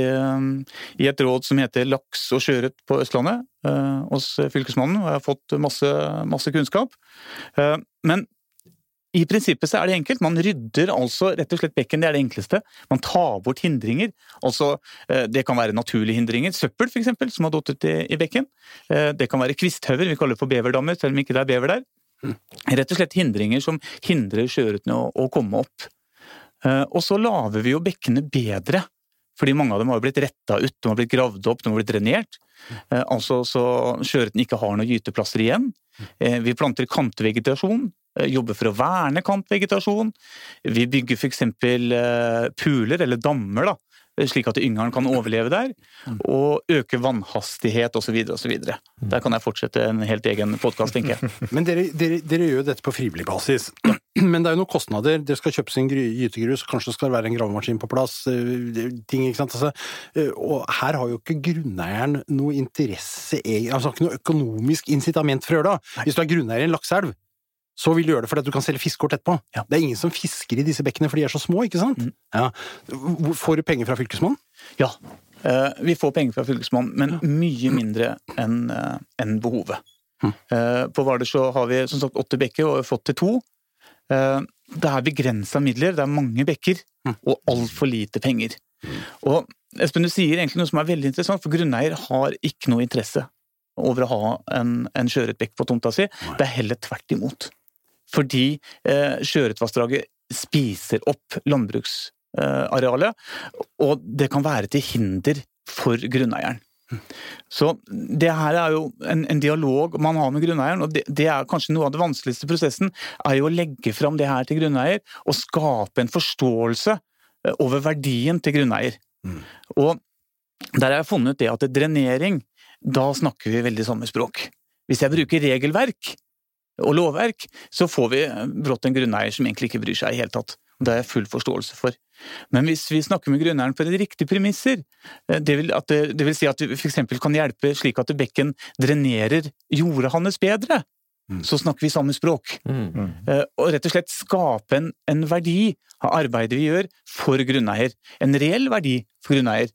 i et råd som heter Laks og sjøørret på Østlandet, eh, hos fylkesmannen, og jeg har fått masse, masse kunnskap. Eh, Men i prinsippet så er det enkelt. Man rydder altså rett og slett bekken, det er det enkleste. Man tar bort hindringer. Altså, eh, det kan være naturlige hindringer, søppel f.eks., som har datt ut i, i bekken. Eh, Det kan være kvisthauger, vi kaller det for beverdammer, selv om ikke det er bever der. Rett og slett hindringer som hindrer sjøørretene å, å komme opp. Eh, Og så lager vi jo bekkene bedre, fordi mange av dem har blitt retta ut, de har blitt gravd opp, de har blitt drenert. Eh, Altså så sjøørreten ikke har noen gyteplasser igjen. Eh, Vi planter kantvegetasjon, jobber for å verne kantvegetasjon. Vi bygger f.eks. puler, eller dammer, da, slik at yngelen kan overleve der. Og øke vannhastighet osv. osv. Der kan jeg fortsette en helt egen podkast, tenker jeg. Men dere, dere, dere gjør jo dette på frivillig basis. Men det er jo noen kostnader. Dere skal kjøpes sin gytegrus, kanskje det skal være en gravemaskin på plass, eh, ting, ikke sant. Altså, eh, og her har jo ikke grunneieren noe interesse, altså ikke noe økonomisk incitament for å gjøre det. Hvis du er grunneier i en lakseelv, så vil du gjøre det fordi at du kan selge fiskekort etterpå. Ja. Det er ingen som fisker i disse bekkene, for de er så små, ikke sant? Ja. Får du penger fra fylkesmannen? Ja, uh, vi får penger fra Fylkesmannen, men mye mindre enn uh, en behovet. Eh, På Hvaler så har vi som sagt åtte bekker og har fått til to. Eh, Det er begrensa midler, det er mange bekker, og altfor lite penger. Og Espen, du sier egentlig noe som er veldig interessant, for grunneier har ikke noe interesse over å ha en, en sjøørretbekk på tomta si. Det er heller tvert imot. Fordi eh, sjøørretvassdraget spiser opp landbruksarealet, og det kan være til hinder for grunneieren. Så det her er jo en, en dialog man har med grunneieren, og det, det er kanskje noe av det vanskeligste prosessen, er jo å legge fram det her til grunneier, og skape en forståelse eh, over verdien til grunneier. Og der har jeg funnet det at drenering, da snakker vi veldig samme språk. Hvis jeg bruker regelverk og lovverk, så får vi brått en grunneier som egentlig ikke bryr seg i hele tatt. Det har jeg full forståelse for. Men hvis vi snakker med grunneieren på de riktige premisser, eh, det vil, at det, det vil si at vi f.eks. kan hjelpe slik at bekken drenerer jordet hans bedre, så snakker vi samme språk. Mm. Og rett og slett skape en, en verdi av arbeidet vi gjør for grunneier. En reell verdi for grunneier.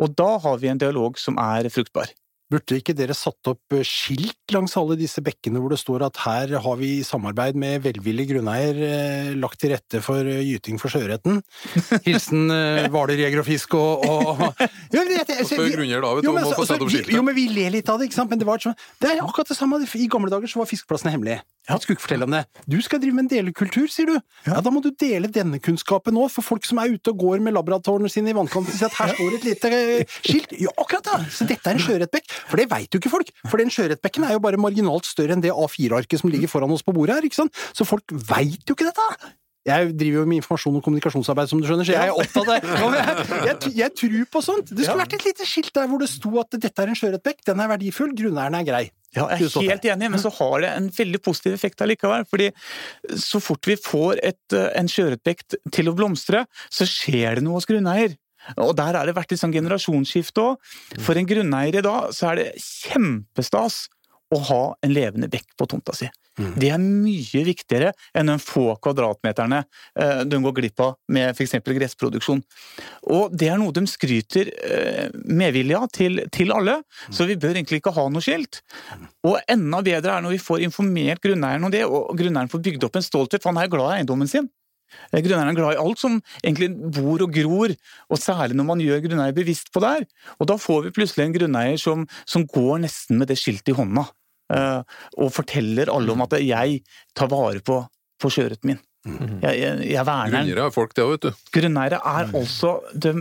Og da har vi en dialog som er fruktbar. Burde ikke dere satt opp eh, skilt langs alle disse bekkene hvor det står at her har vi i samarbeid med velvillig grunneier eh, lagt til rette for eh, gyting for sjøørreten? Hilsen Hvaler jeger og fisk og, og... Jo, men jeg- jeg- Så spør grunner da, vet du, Jo, om å få satt opp så- Jo, men vi ler litt av det, ikke sant? Men det var sånn Det er akkurat det samme. I gamle dager så var fiskeplassene hemmelige. Jeg skulle ikke fortelle om det. Du skal drive med en delekultur, sier du. Ja, da må du dele denne kunnskapen nå, for folk som er ute og går med laboratorene sine i vannkanten, sier at her står et lite skilt. Ja, akkurat da! Så dette er en sjøørretbekk. For det veit jo ikke folk. For den sjøørretbekken er jo bare marginalt større enn det A4-arket som ligger foran oss på bordet her, ikke sant? Så folk veit jo ikke dette! Jeg driver jo med informasjon og kommunikasjonsarbeid, som du skjønner, så jeg er opptatt av det. Jeg, jeg, jeg tror på sånt. Det skulle vært et lite skilt der hvor det sto at dette er en sjøørretbekk, den er verdifull, grunneieren er grei. Ja, jeg er helt enig, men så har det en veldig positiv effekt allikevel. fordi så fort vi får et, eh, en sjøørretbekk til å blomstre, så skjer det noe hos grunneier. Og der har det vært litt sånn generasjonsskifte òg. For en grunneier i dag så er det kjempestas å ha en levende bekk på tomta si. Det er mye viktigere enn de få kvadratmeterne eh, de går glipp av med f.eks. gressproduksjon. Og det er noe de skryter eh, medvillig av til, til alle, så vi bør egentlig ikke ha noe skilt. Og enda bedre er når vi får informert grunneieren om det, og grunneieren får bygd opp en stolthet, for han er glad i eiendommen sin. Eh, Grunneieren er glad i alt som egentlig bor og gror, og særlig når man gjør grunneier bevisst på det her. Og da får vi plutselig en grunneier som, som går nesten med det skiltet i hånda, eh, og forteller alle om at jeg tar vare på, på sjøørreten min. Jeg, jeg, jeg verner den. Grunnere er folk, det òg, vet du. Grunneiere er altså de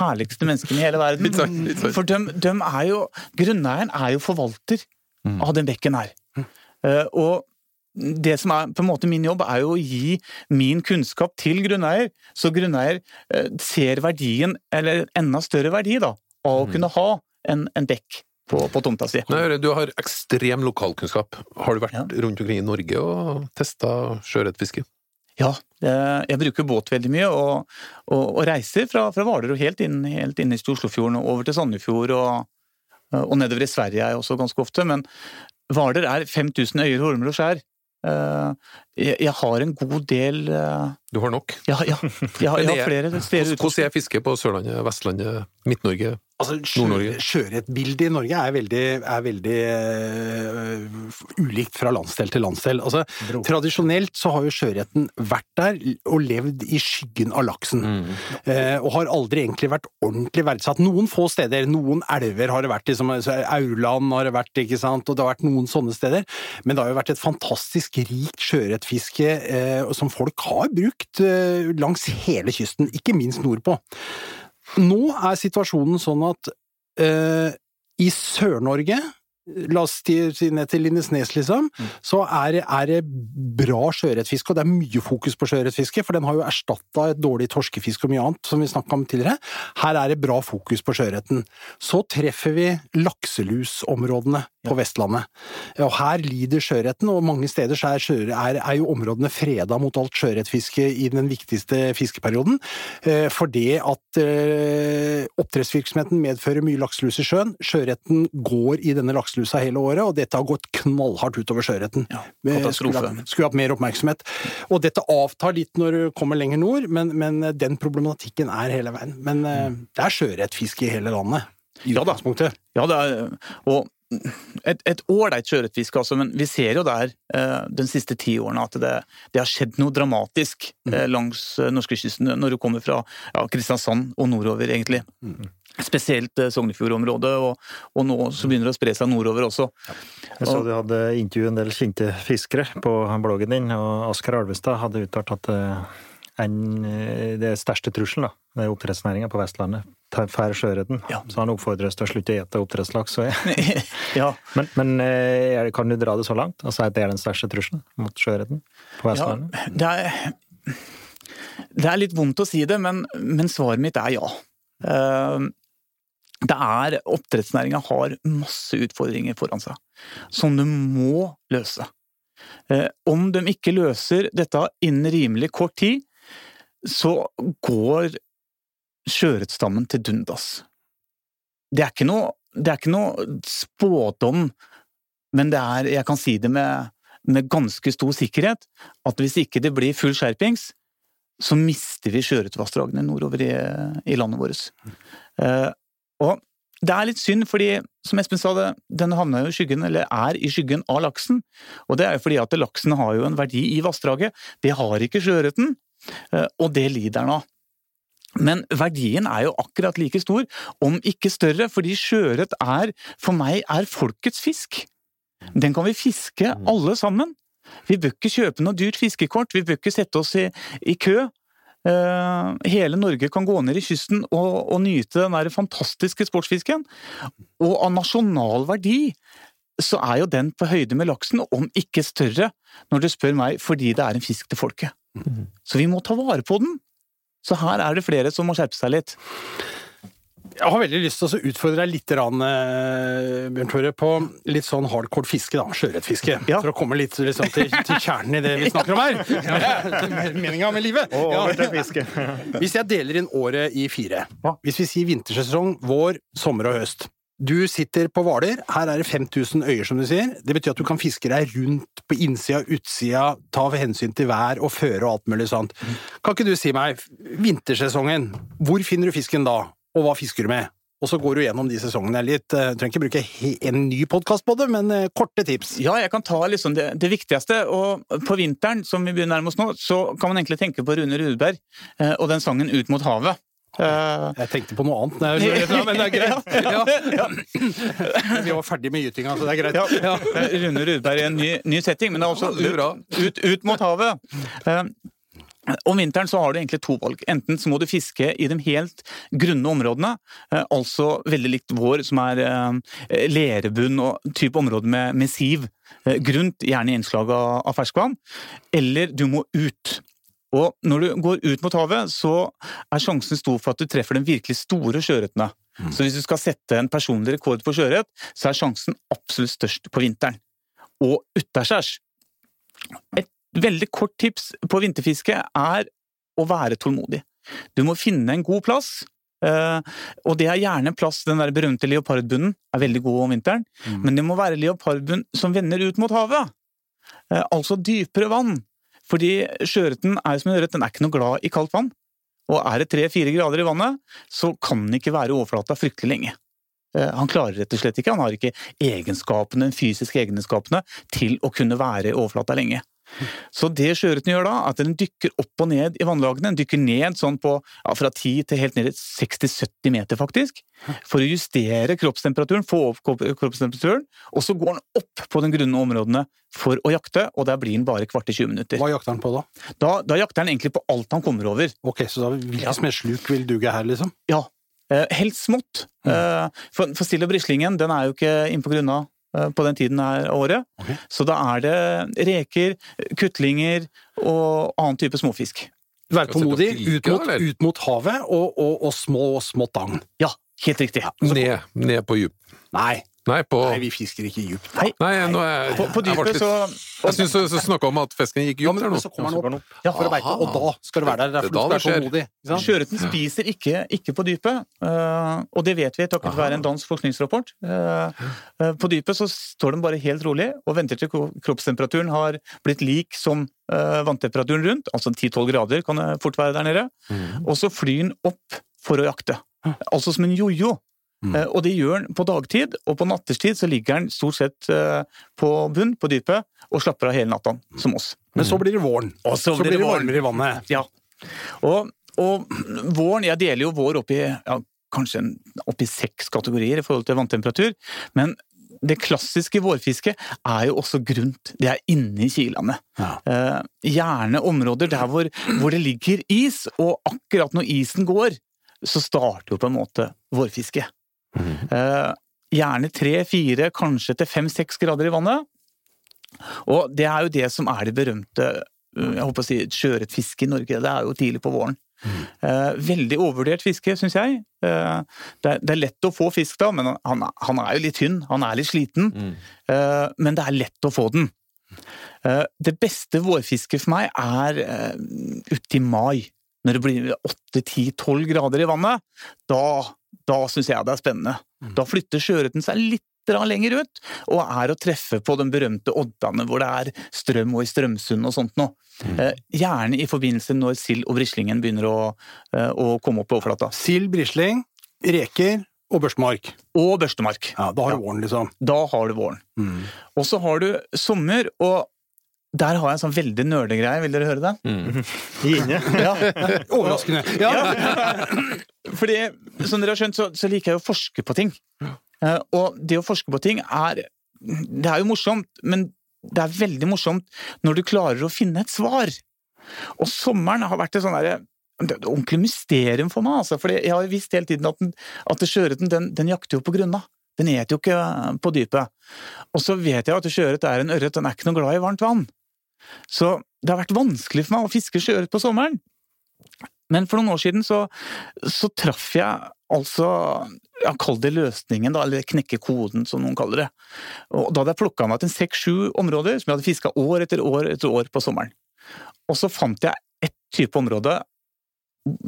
herligste menneskene i hele verden. Litt sant, litt sant. For de, de er jo Grunneieren er jo forvalter av den bekken her. Eh, og det som er på en måte min jobb, er jo å gi min kunnskap til grunneier, så grunneier eh, ser verdien, eller enda større verdi, da, av å kunne ha en, en bekk på, på tomta si. Nei, du har ekstrem lokalkunnskap. Har du vært Ja. rundt omkring i Norge og testa sjøørretfiske? Ja, jeg bruker båt veldig mye, og, og, og reiser fra, fra Hvaler og helt inn, helt inn i Oslofjorden og over til Sandefjord, og, og nedover i Sverige er jeg også ganske ofte. Men Hvaler er 5000 øyer, holmer og skjær. Eh, Jeg, har en god del eh, Du har nok. Ja, ja. Jeg, har- jeg har flere flere. Hvordan er fisket på Sørlandet, Vestlandet, Midt-Norge? Altså, sjø. Sjøørretbildet i Norge er veldig, er veldig uh, ulikt fra landsdel til landsdel. Altså, tradisjonelt så har jo sjøørreten vært der og levd i skyggen av laksen. Eh, og har aldri egentlig vært ordentlig verdsatt. Noen få steder, noen elver har det vært, liksom, altså, Aurland har det vært, ikke sant, og det har vært noen sånne steder. Men det har jo vært et fantastisk rikt sjøørretfiske uh, som folk har brukt eh, langs hele kysten, ikke minst nordpå. Nå er situasjonen sånn at uh, i Sør-Norge, la oss si ned til Lindesnes liksom, så er, det- er det bra sjøørretfiske, og det er mye fokus på sjøørretfiske, for den har jo erstatta et dårlig torskefiske og mye annet, som vi snakka om tidligere. Her er det bra fokus på sjøørreten. Så treffer vi lakselusområdene på Vestlandet. Og her lider sjøørreten, og mange steder så er, er, er jo områdene freda mot alt sjøørretfiske i den viktigste fiskeperioden, eh, fordi at eh, oppdrettsvirksomheten medfører mye lakselus i sjøen. Sjøørreten går i denne lakselusa hele året, og dette har gått knallhardt utover sjøørreten. Ja, Eh. Skulle hatt- skulle hatt mer oppmerksomhet. Og dette avtar litt når du kommer lenger nord, men, men den problematikken er hele veien. Men eh, det er sjøørretfiske i hele landet. I Ja da. Ja, det er, og et, ålreit sjøørretfiske, altså, men vi ser jo der eh, den siste ti årene at det, det har skjedd noe dramatisk eh, langs eh, norskekysten når du kommer fra ja, Kristiansand og nordover, egentlig. Spesielt eh, Sognefjordområdet, og, og nå så begynner det å spre seg nordover også. Jeg så du hadde intervjuet en del kjente fiskere på bloggen din, og Asker Alvestad hadde uttalt at eh, en, eh, det største trusselen da, med oppdrettsnæringa på Vestlandet får sjøørreten. Ja. Så han oppfordres til å slutte å ete oppdrettslaks. ja, Men, men er, kan du dra det så langt? Altså at det er den største trusselen mot sjøørreten på ja det, er, det er litt vondt å si det, men, men svaret mitt er ja. Eh, det er Oppdrettsnæringa har masse utfordringer foran seg, som de må løse. Eh, Om de ikke løser dette innen rimelig kort tid, så går sjøørretstammen til dundas. Det er noe, det er ikke noe spådom, men er, jeg kan si det med, med ganske stor sikkerhet, at hvis ikke det blir full skjerpings, så mister vi sjøørretvassdragene nordover i, i landet vårt. Uh, og det er litt synd, fordi som Espen sa, det, den havna jo i skyggen, eller er i skyggen av laksen. Og det er jo fordi at laksen har jo en verdi i vassdraget. Det har ikke sjøørreten, eh, og det lider den av. Men verdien er jo akkurat like stor, om ikke større, fordi sjøørret er, for meg, er folkets fisk. Den kan vi fiske alle sammen. Vi bør ikke kjøpe noe dyrt fiskekort, vi bør ikke sette oss i, i kø. Uh, hele Norge kan gå ned i kysten og, og nyte den der fantastiske sportsfisken. Og av nasjonal verdi så er jo den på høyde med laksen, om ikke større, når du spør meg, fordi det er en fisk til folket. Så vi må ta vare på den. Så her er det flere som må skjerpe seg litt. Jeg har veldig lyst til å utfordre deg litt, rann, eh, Bjørn Tore, på litt sånn hardcore fiske, da. Sjøørretfiske. Ja. For å komme litt liksom, til, til kjernen i det vi snakker om her. Meninga med livet. Og over Ja. til fiske. Hvis jeg deler inn året i fire, hvis vi sier vintersesong, vår, sommer og høst Du sitter på Hvaler, her er det 5000 øyer, som du sier. Det betyr at du kan fiske deg rundt på innsida, utsida, ta hensyn til vær og føre og alt mulig sånt. Kan ikke du si meg, vintersesongen, hvor finner du fisken da, og hva fisker du med? Og så går du gjennom de sesongene litt. jeg Du trenger ikke bruke en ny podkast på det, men eh, korte tips. Ja, jeg kan ta liksom det, det viktigste. Og på vinteren, som vi begynner nærmest nå, så kan man egentlig tenke på Rune Rudberg eh, og den sangen Ut mot havet. Eh, Jeg tenkte på noe annet, når jeg- men det er greit. Ja. Vi var ferdig med gytinga, så det er greit. Ja. Rune Rudberg i en ny, ny setting, men det er også ut, ut, ut mot havet. Eh, Om vinteren så har du egentlig to valg. Enten så må du fiske i de helt grunne områdene, eh, altså veldig likt vår, som er eh, lerebunn og type område med, med siv. eh, Grunt, gjerne innslag av, av ferskvann. Eller du må ut. Og når du går ut mot havet, så er sjansen stor for at du treffer de virkelig store sjøørretene. Så hvis du skal sette en personlig rekord på sjøørret, så er sjansen absolutt størst på vinteren. Og utaskjærs. Et veldig kort tips på vinterfiske er å være tålmodig. Du må finne en god plass, eh, og det er gjerne en plass Den der berømte leopardbunnen er veldig god om vinteren, men det må være leopardbunn som vender ut mot havet. Eh, Altså dypere vann. Fordi sjøørreten er som en ørret, den er ikke noe glad i kaldt vann. Og er det tre-fire grader i vannet, så kan den ikke være i overflata fryktelig lenge. Eh, Han klarer rett og slett ikke, han har ikke egenskapene, den fysiske egenskapene til å kunne være i overflata lenge. Så det sjøørreten gjør da, at den dykker opp og ned i vannlagene. Den dykker ned sånn på ja, fra 10 til helt ned i 60-70 meter, faktisk. For å justere kroppstemperaturen, få opp kroppstemperaturen. Og så går den opp på de grunne områdene for å jakte, og der blir den bare kvarter 20 minutter. Hva jakter den på da? Da, da jakter den egentlig på alt han kommer over. Ok, så da hvilket smedsluk vil duge her, liksom? Ja, Helt smått. Eh, For, for sild og brislingen den er jo ikke inne på grunna eh, på den tiden av året. Okay. Så da er det reker, kutlinger og annen type småfisk. Være vi tålmodig, ut mot, ut mot havet, og, og, og små, smått agn. Ja, helt riktig. Ned, ned på djup. Nei, Nei, på nei, vi fisker ikke djupt. Nei, Nei, nå er jeg på, på jeg dypet litt- så Jeg syns du snakka om at fisken gikk Ja, djupt nå. men så kommer den opp Ja. for å beite, og da skal du være der. Derfor Det er da det skjer. Sjøørreten spiser ikke, ikke på dypet, uh, og det vet vi takket være en dansk forskningsrapport. Uh, uh, På dypet så står den bare helt rolig og venter til kroppstemperaturen har blitt lik som vanntemperaturen rundt, altså 10-12 grader kan det fort være der nede, og så flyr den opp for å jakte. Altså som en jojo. Eh, Og det gjør den på dagtid, og på nattestid så ligger den stort sett eh, på bunn, på dypet, og slapper av hele natta, som oss. Men så blir det våren. Og så blir det våren. varmere i vannet. Ja. Og, og våren Jeg deler jo vår opp i ja, kanskje opp i seks kategorier i forhold til vanntemperatur, men det klassiske vårfisket er jo også grunt. Det er inne i kilene. Ja. Eh, gjerne områder der hvor, hvor det ligger is, og akkurat når isen går, så starter jo på en måte vårfisket. Eh, gjerne tre, fire, kanskje til fem, seks grader i vannet. Og det er jo det som er det berømte eh, jeg håper å si, sjøørretfiske i Norge. Det er jo tidlig på våren. Eh, veldig overvurdert fiske, syns jeg. Eh, det, er, det er lett å få fisk da, men han, han er jo litt tynn. Han er litt sliten. Eh, men det er lett å få den. Det beste vårfisket for meg er uti mai. Når det blir 8-10-12 grader i vannet. Da, da syns jeg det er spennende. Da flytter sjøørreten seg litt lenger ut, og er å treffe på den berømte oddene hvor det er strøm og i Strømsund og sånt noe. Eh, gjerne i forbindelse når sild og brislingen begynner å, eh, å komme opp på overflata. Sild, brisling, reker og børstemark. Og børstemark. Ja, da har du våren, liksom. Da har du våren. Mm. Og så har du sommer, og der har jeg en sånn veldig nerdegreie. Vil dere høre det? Inne. Ja. Overraskende. Ja. Fordi, som dere har skjønt, så, så liker jeg å forske på ting. Eh, og det å forske på ting er Det er jo morsomt, men det er veldig morsomt når du klarer å finne et svar. Og sommeren har vært et sånn derre det er et ordentlig mysterium for meg, altså. For jeg har visst hele tiden at, den, at sjøørreten den, den jakter jo på grunna. Den eter jo ikke på dypet. Og så vet jeg at sjøørret er en ørret, den er ikke noe glad i varmt vann. Så det har vært vanskelig for meg å fiske sjøørret på sommeren. Men for noen år siden så, så traff jeg altså ja, Kall det løsningen, da, eller knekke koden, som noen kaller det. Og Da hadde jeg plukka meg til seks-sju områder som jeg hadde fiska år etter år etter år på sommeren. Og så fant jeg ett type område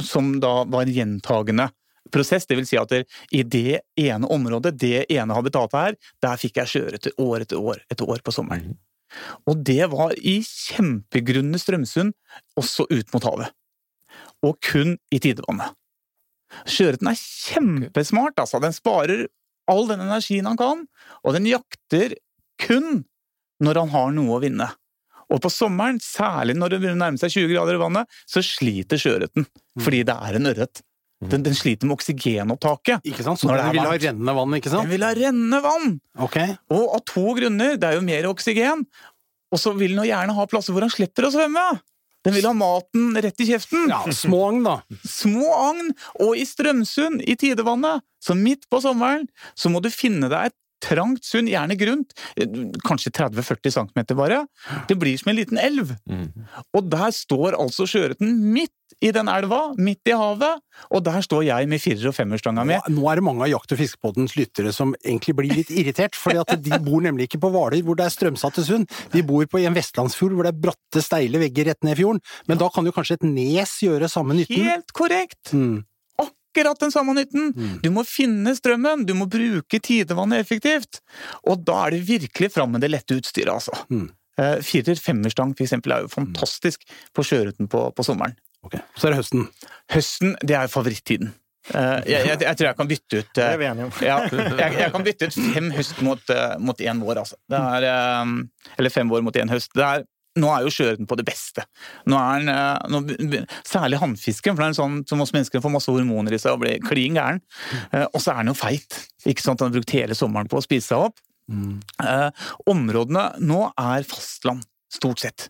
som da var en gjentagende prosess. Det vil si at i det ene området, det ene habitatet her, der fikk jeg sjøørret år etter år etter år på sommeren. Og det var i kjempegrunne Strømsund, også ut mot havet. Og kun i tidevannet. Sjøørreten er kjempesmart, altså. Den sparer all den energien han kan, og den jakter kun når han har noe å vinne. Og på sommeren, særlig når det nærmer nærme seg 20 grader i vannet, så sliter sjøørreten, fordi det er en ørret. Den, den sliter med oksygenopptaket. Ikke sant? Så den vil ha rennende vann, ikke sant? Den vil ha rennende vann! Okay. Og av to grunner. Det er jo mer oksygen, og så vil den jo gjerne ha plasser hvor han slipper å svømme. Den vil ha maten rett i kjeften. Ja, små agn, da. Små agn, og i Strømsund, i tidevannet, så midt på sommeren, så må du finne deg et trangt sund, gjerne grunt, kanskje 30-40 cm bare. Det blir som en liten elv. Og der står altså sjøørreten midt i den elva, midt i havet, og der står jeg med firer- og femmerstanga mi. Nå, nå er det mange av Jakt- og fiskebåtens lyttere som egentlig blir litt irritert, fordi de bor nemlig ikke på Hvaler, hvor det er strømsatte sund. De bor på en vestlandsfjord hvor det er bratte, steile vegger rett ned i fjorden. Men da kan jo kanskje et nes gjøre samme nytten? Helt korrekt! Mm. Akkurat den samme nytten. Du må finne strømmen, du må bruke tidevannet effektivt. Og da er det virkelig fram med det lette utstyret, altså. Mm. Eh, Firer-femmerstang for eksempel er jo fantastisk på sjøruten på, på sommeren. Okay. Så er det høsten. Høsten, det er favorittiden. Eh, jeg, jeg, jeg tror jeg kan bytte ut Det eh, er vi enige om. ja, jeg, jeg kan bytte ut fem høst mot, eh, én vår, altså. Det er, eh, eller fem vår mot én høst. Det er, nå er jo sjøørreten på det beste. Nå er den, eh, nå, særlig hannfisken, for det er en sånn som oss mennesker får masse hormoner i seg og blir klin gæren. Eh, og så er den jo feit. Ikke sant? Den har brukt hele sommeren på å spise seg opp. Eh, områdene nå er fastland, stort sett.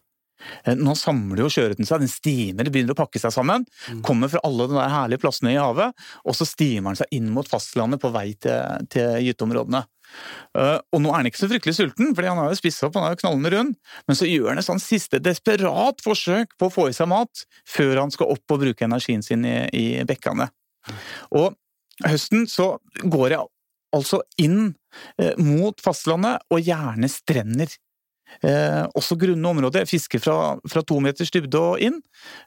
Eh, Nå samler jo sjøørreten seg, den stimer, det begynner å pakke seg sammen. Kommer fra alle de der herlige plassene i havet, og så stimer den seg inn mot fastlandet på vei til, til gyteområdene. Eh, og nå er han ikke så fryktelig sulten, fordi han har jo spist opp, han er jo knallende rund, men så gjør han et sånn siste desperat forsøk på å få i seg mat før han skal opp og bruke energien sin i, i bekkene. Og høsten så går jeg altså inn eh, mot fastlandet, og gjerne strender. Eh, også grunne områder. Jeg fisker fra, fra to meters dybde og inn.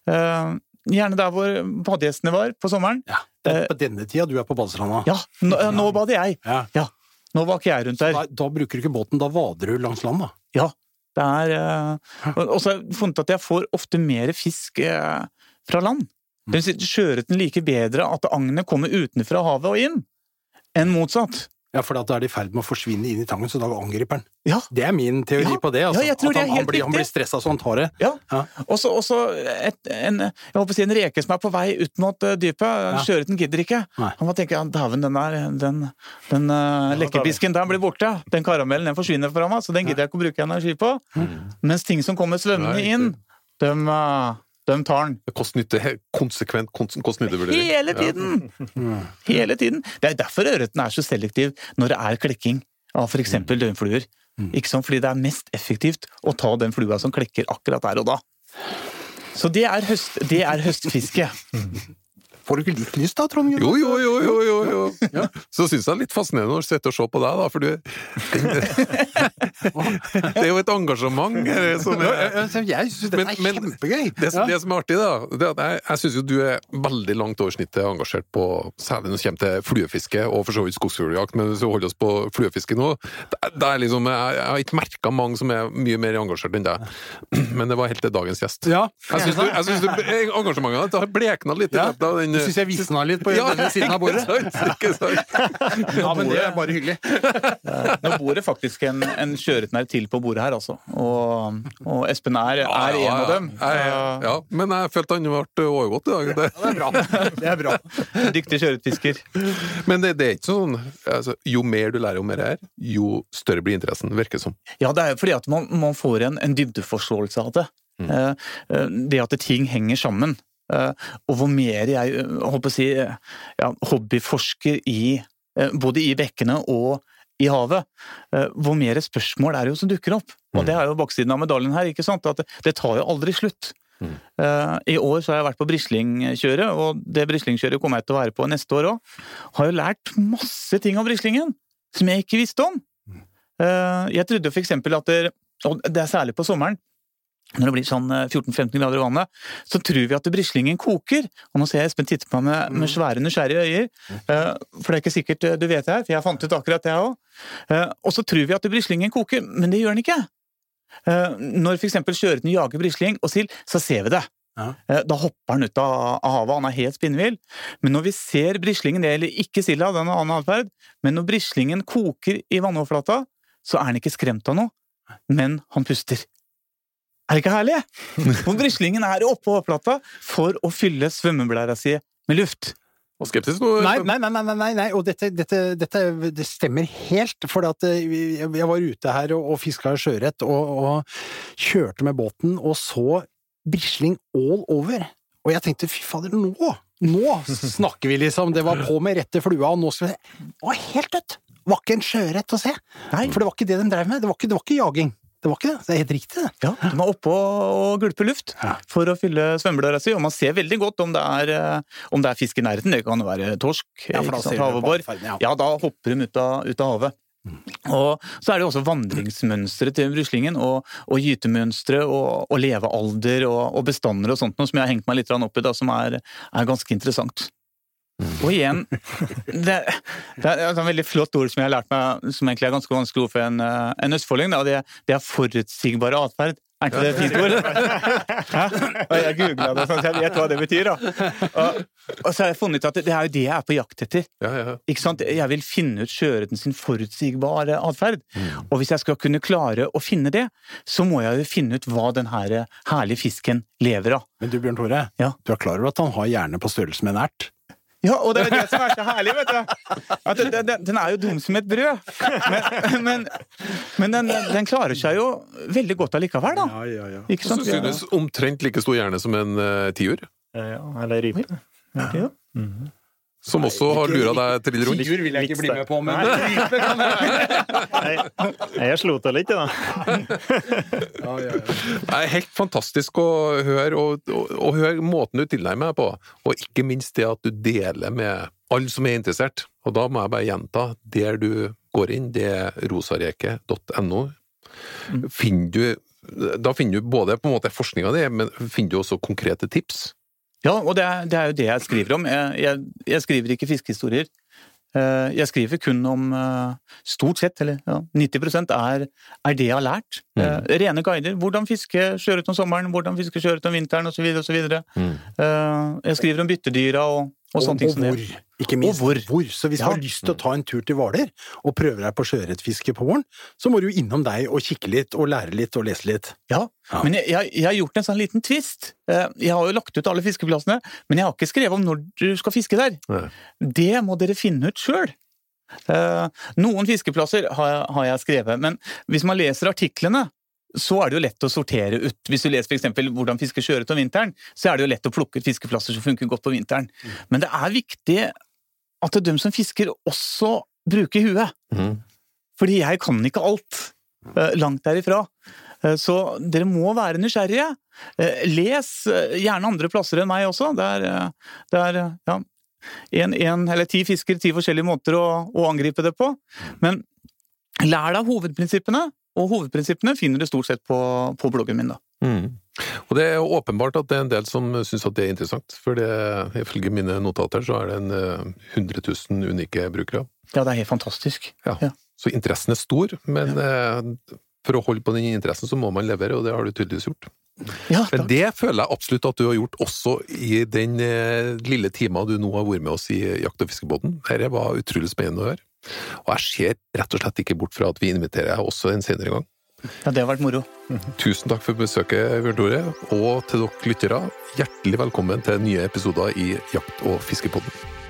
Eh, gjerne der hvor badegjestene var på sommeren. Det er på denne tida du er på badestranda. Ja, nå, nå bader jeg. Ja. Ja, nå var ikke jeg rundt der. Da, da bruker du ikke båten, da vader du langs land, da. Ja, det er eh, Og så har jeg funnet at jeg får ofte mer fisk eh, fra land. Det vil si, Sjøørreten liker bedre at agnet kommer utenfra havet og inn, enn motsatt. Ja, for da er de i ferd med å forsvinne inn i tangen, så da angriper han. Ja. Det er min teori Ja. på det. Altså. Ja, jeg tror at det er han, han, helt blir, han blir stressa så han tar det. Ja. Og så en, jeg håper å si en reke som er på vei ut mot eh, dypet. Ja. Sjøørreten gidder ikke. Nei. Han må tenke dæven, den der, den, den uh, lekkerbisken der blir borte. Den karamellen den forsvinner fra meg, så den gidder jeg ikke å bruke energi på. Mens ting som kommer svømmende inn, dem, eh, dem tar den. Kost-nytte, konsekvent kost-nyttevurdering. Hele tiden! Hele tiden. Det er derfor ørreten er så selektiv når det er klekking av f.eks. døgnfluer. Ikke sant? Fordi det er mest effektivt å ta den flua som klekker akkurat der og da. Så det er, høst, det er høstfiske. Får du ikke litt lyst da, Trond? Jo, jo, jo, jo, jo, jo. Så syns jeg det er litt fascinerende å sitte og se på deg, da, for du Det er jo et engasjement her som er jeg- syns det er men- kjempegøy! det, Ja. det som er artig, da, det at jeg, jeg syns jo du er veldig langt over snittet engasjert på Særlig når det kommer til fluefiske, og for så vidt skogsfugljakt, men hvis vi holder oss på fluefiske nå det, det er liksom, jeg, jeg har ikke merka mange som er mye mer engasjert enn deg, men det var helt til dagens gjest. Ja. Jeg syns du- engasjementet ditt har blekna litt i Ja. løpet av den Du syns jeg visna litt på denne siden av bordet? Ikke sant, ikke sant. Ja, men det er bare hyggelig. Nå bor det faktisk en, en sjøørret til på bordet her, altså. Og, og Espen er, er Ja, en ja, av dem. ja. Ja, ja, men jeg følte han ble overgått i dag. Det. Det er bra. Det er bra. Dyktig sjøørretfisker. Men det, det er ikke sånn altså, Jo mer du lærer om det her, jo større blir interessen, virker det som. Ja, det er fordi at man, man får en, en dybdeforståelse av det. Eh, eh, det at ting henger sammen. Eh, og hvor mer jeg eh, håper å si, eh, ja, hobbyforsker i eh, både i bekkene og i havet, eh, hvor mer spørsmål er det jo som dukker opp. Og det er jo baksiden av medaljen her, ikke sant? At det, tar jo aldri slutt. Mm. I år så har jeg vært på brislingkjøret, og det brislingkjøret kommer jeg til å være på neste år òg. Har jo lært masse ting om brislingen som jeg ikke visste om. Eh, Jeg trodde eksempel at det, og det er særlig på sommeren, når det blir sånn eh, 14-15 grader i vannet, så tror vi at brislingen koker. Og nå ser jeg Espen titte på meg med, med svære, nysgjerrige øyer. eh, For det er ikke sikkert eh, du vet det her, for jeg fant ut akkurat det òg. Og så tror vi at brislingen koker, men det gjør den ikke. Eh, Når eksempel sjøørreten jager brisling og sild, så ser vi det. Eh, Da hopper han ut av av havet, han er helt spinnvill. Men når vi ser brislingen, det gjelder ikke silda, den har annen atferd, men når brislingen koker i vannoverflata, så er han ikke skremt av noe, men han puster. Er det ikke herlig? Og brislingen er oppå overflata for å fylle svømmeblæra si med luft. Og skeptisk nå? Nei, nei, nei, nei, nei, nei. og dette, dette, dette det stemmer helt. For at eh, jeg var ute her og, og fiska sjøørret og, og kjørte med båten og så brisling all over. Og jeg tenkte fy fader, nå! Nå snakker vi, liksom! Det var på med rette flua, og nå skal vi se Det var helt dødt! Det var ikke en sjøørret å se. Nei. For det var ikke det de drev med. Det var ikke, det var ikke jaging. Det var ikke det. Det er helt riktig. Ja, de er oppe og gulper luft Ja. for å fylle svømmeblæra si, og man ser veldig godt om det er, eh, om det er fisk i nærheten. Det kan jo være torsk, Ja, for da ser havebor. ja. Ja, da hopper de ut av, ut av havet. Og så er det jo også vandringsmønsteret til ruslingen, og, og gytemønstre, og, og levealder, og, og bestander og sånt, noe som jeg har hengt meg litt opp i, da, som er, er ganske interessant. Og igjen, det, det er et veldig flott ord som jeg har lært meg, som egentlig er ganske vanskelig ord for en, eh, en østfolding, det, det er forutsigbare atferd. Er ikke det et fint ord? Hæ? Og jeg googla det, sånn at jeg vet hva det betyr. da. Og, og så har jeg funnet ut at det, er jo det jeg er på jakt etter. Ja, ja. Ikke sant? Jeg vil finne ut sjøørreten sin forutsigbare atferd. Og hvis jeg skal kunne klare å finne det, så må jeg jo finne ut hva den her herlige fisken lever av. Men du, Bjørn Tore, Ja. du er klar over at han har hjerne på størrelse med en ert? Ja, og det er det som er så herlig, vet du. At den, den, den er jo dum som et brød. Men, men, men den, den klarer seg jo veldig godt allikevel, da. ja, ja. Ikke Så sant? synes omtrent like stor hjerne som en uh, tiur, Ja, eller rype. Ja. Som også har lura deg til rundt. Tiur vil jeg ikke bli med på, men Nei, jeg slo til litt, da. ja, ja, ja. Det er helt fantastisk å høre, og, og, og høre måten du tilnærmer deg på, og ikke minst det at du deler med alle som er interessert. Og da må jeg bare gjenta, der du går inn, det er rosareke.no. Finner du da finner du både på en måte forskninga di, men finner du også konkrete tips. Ja, og det er, det er jo det jeg skriver om. Jeg, jeg, jeg skriver ikke fiskehistorier. Eh, Jeg skriver kun om eh, Stort sett, eller ja, 90% er, er det jeg har lært. Mm. Rene guider. Hvordan fiske sjøørret om sommeren, hvordan fiske sjøørret om vinteren osv. Mm. Jeg skriver om byttedyra og, og og det. hvor. Ikke minst Og hvor. Så hvis Ja. du har lyst til å ta en tur til Hvaler og prøve deg på sjøørretfiske på våren, så må du jo innom deg og kikke litt og lære litt og lese litt. Ja, Ja. men jeg, jeg, har gjort en sånn liten twist. Eh, Jeg har jo lagt ut alle fiskeplassene, men jeg har ikke skrevet om når du skal fiske der. Nei. Det må dere finne ut sjøl. Noen fiskeplasser har jeg, har jeg skrevet, men hvis man leser artiklene, så er det jo lett å sortere ut. Hvis du leser f.eks. hvordan fiske sjøørret om vinteren, så er det jo lett å plukke ut fiskeplasser som funker godt på vinteren. Men det er viktig at de som fisker også bruker huet. Mm. Fordi jeg kan ikke alt. eh, Langt derifra. Eh, Så dere må være nysgjerrige. Eh, Les gjerne andre plasser enn meg også. Det er, det er ja, en, en eller ti fisker, ti forskjellige måter å, å angripe det på. Men lær deg hovedprinsippene, og hovedprinsippene finner du stort sett på, på bloggen min. da. Mm. Og det er jo åpenbart at det er en del som syns at det er interessant, for det, ifølge mine notater så er det en eh, 100 000 unike brukere. Ja, det er helt fantastisk. Ja. Ja. Så interessen er stor, men ja. for å holde på den interessen så må man levere, og det har du tydeligvis gjort. Ja, Men det føler jeg absolutt at du har gjort også i den eh, lille tima du nå har vært med oss i Jakt- og fiskebåten. Dette var utrolig spennende å høre. Og jeg ser rett og slett ikke bort fra at vi inviterer deg også en senere gang. ja, det har vært moro. Tusen takk for besøket, Bjørn Tore, og til dere lyttere, hjertelig velkommen til nye episoder i Jakt- og fiskepodden.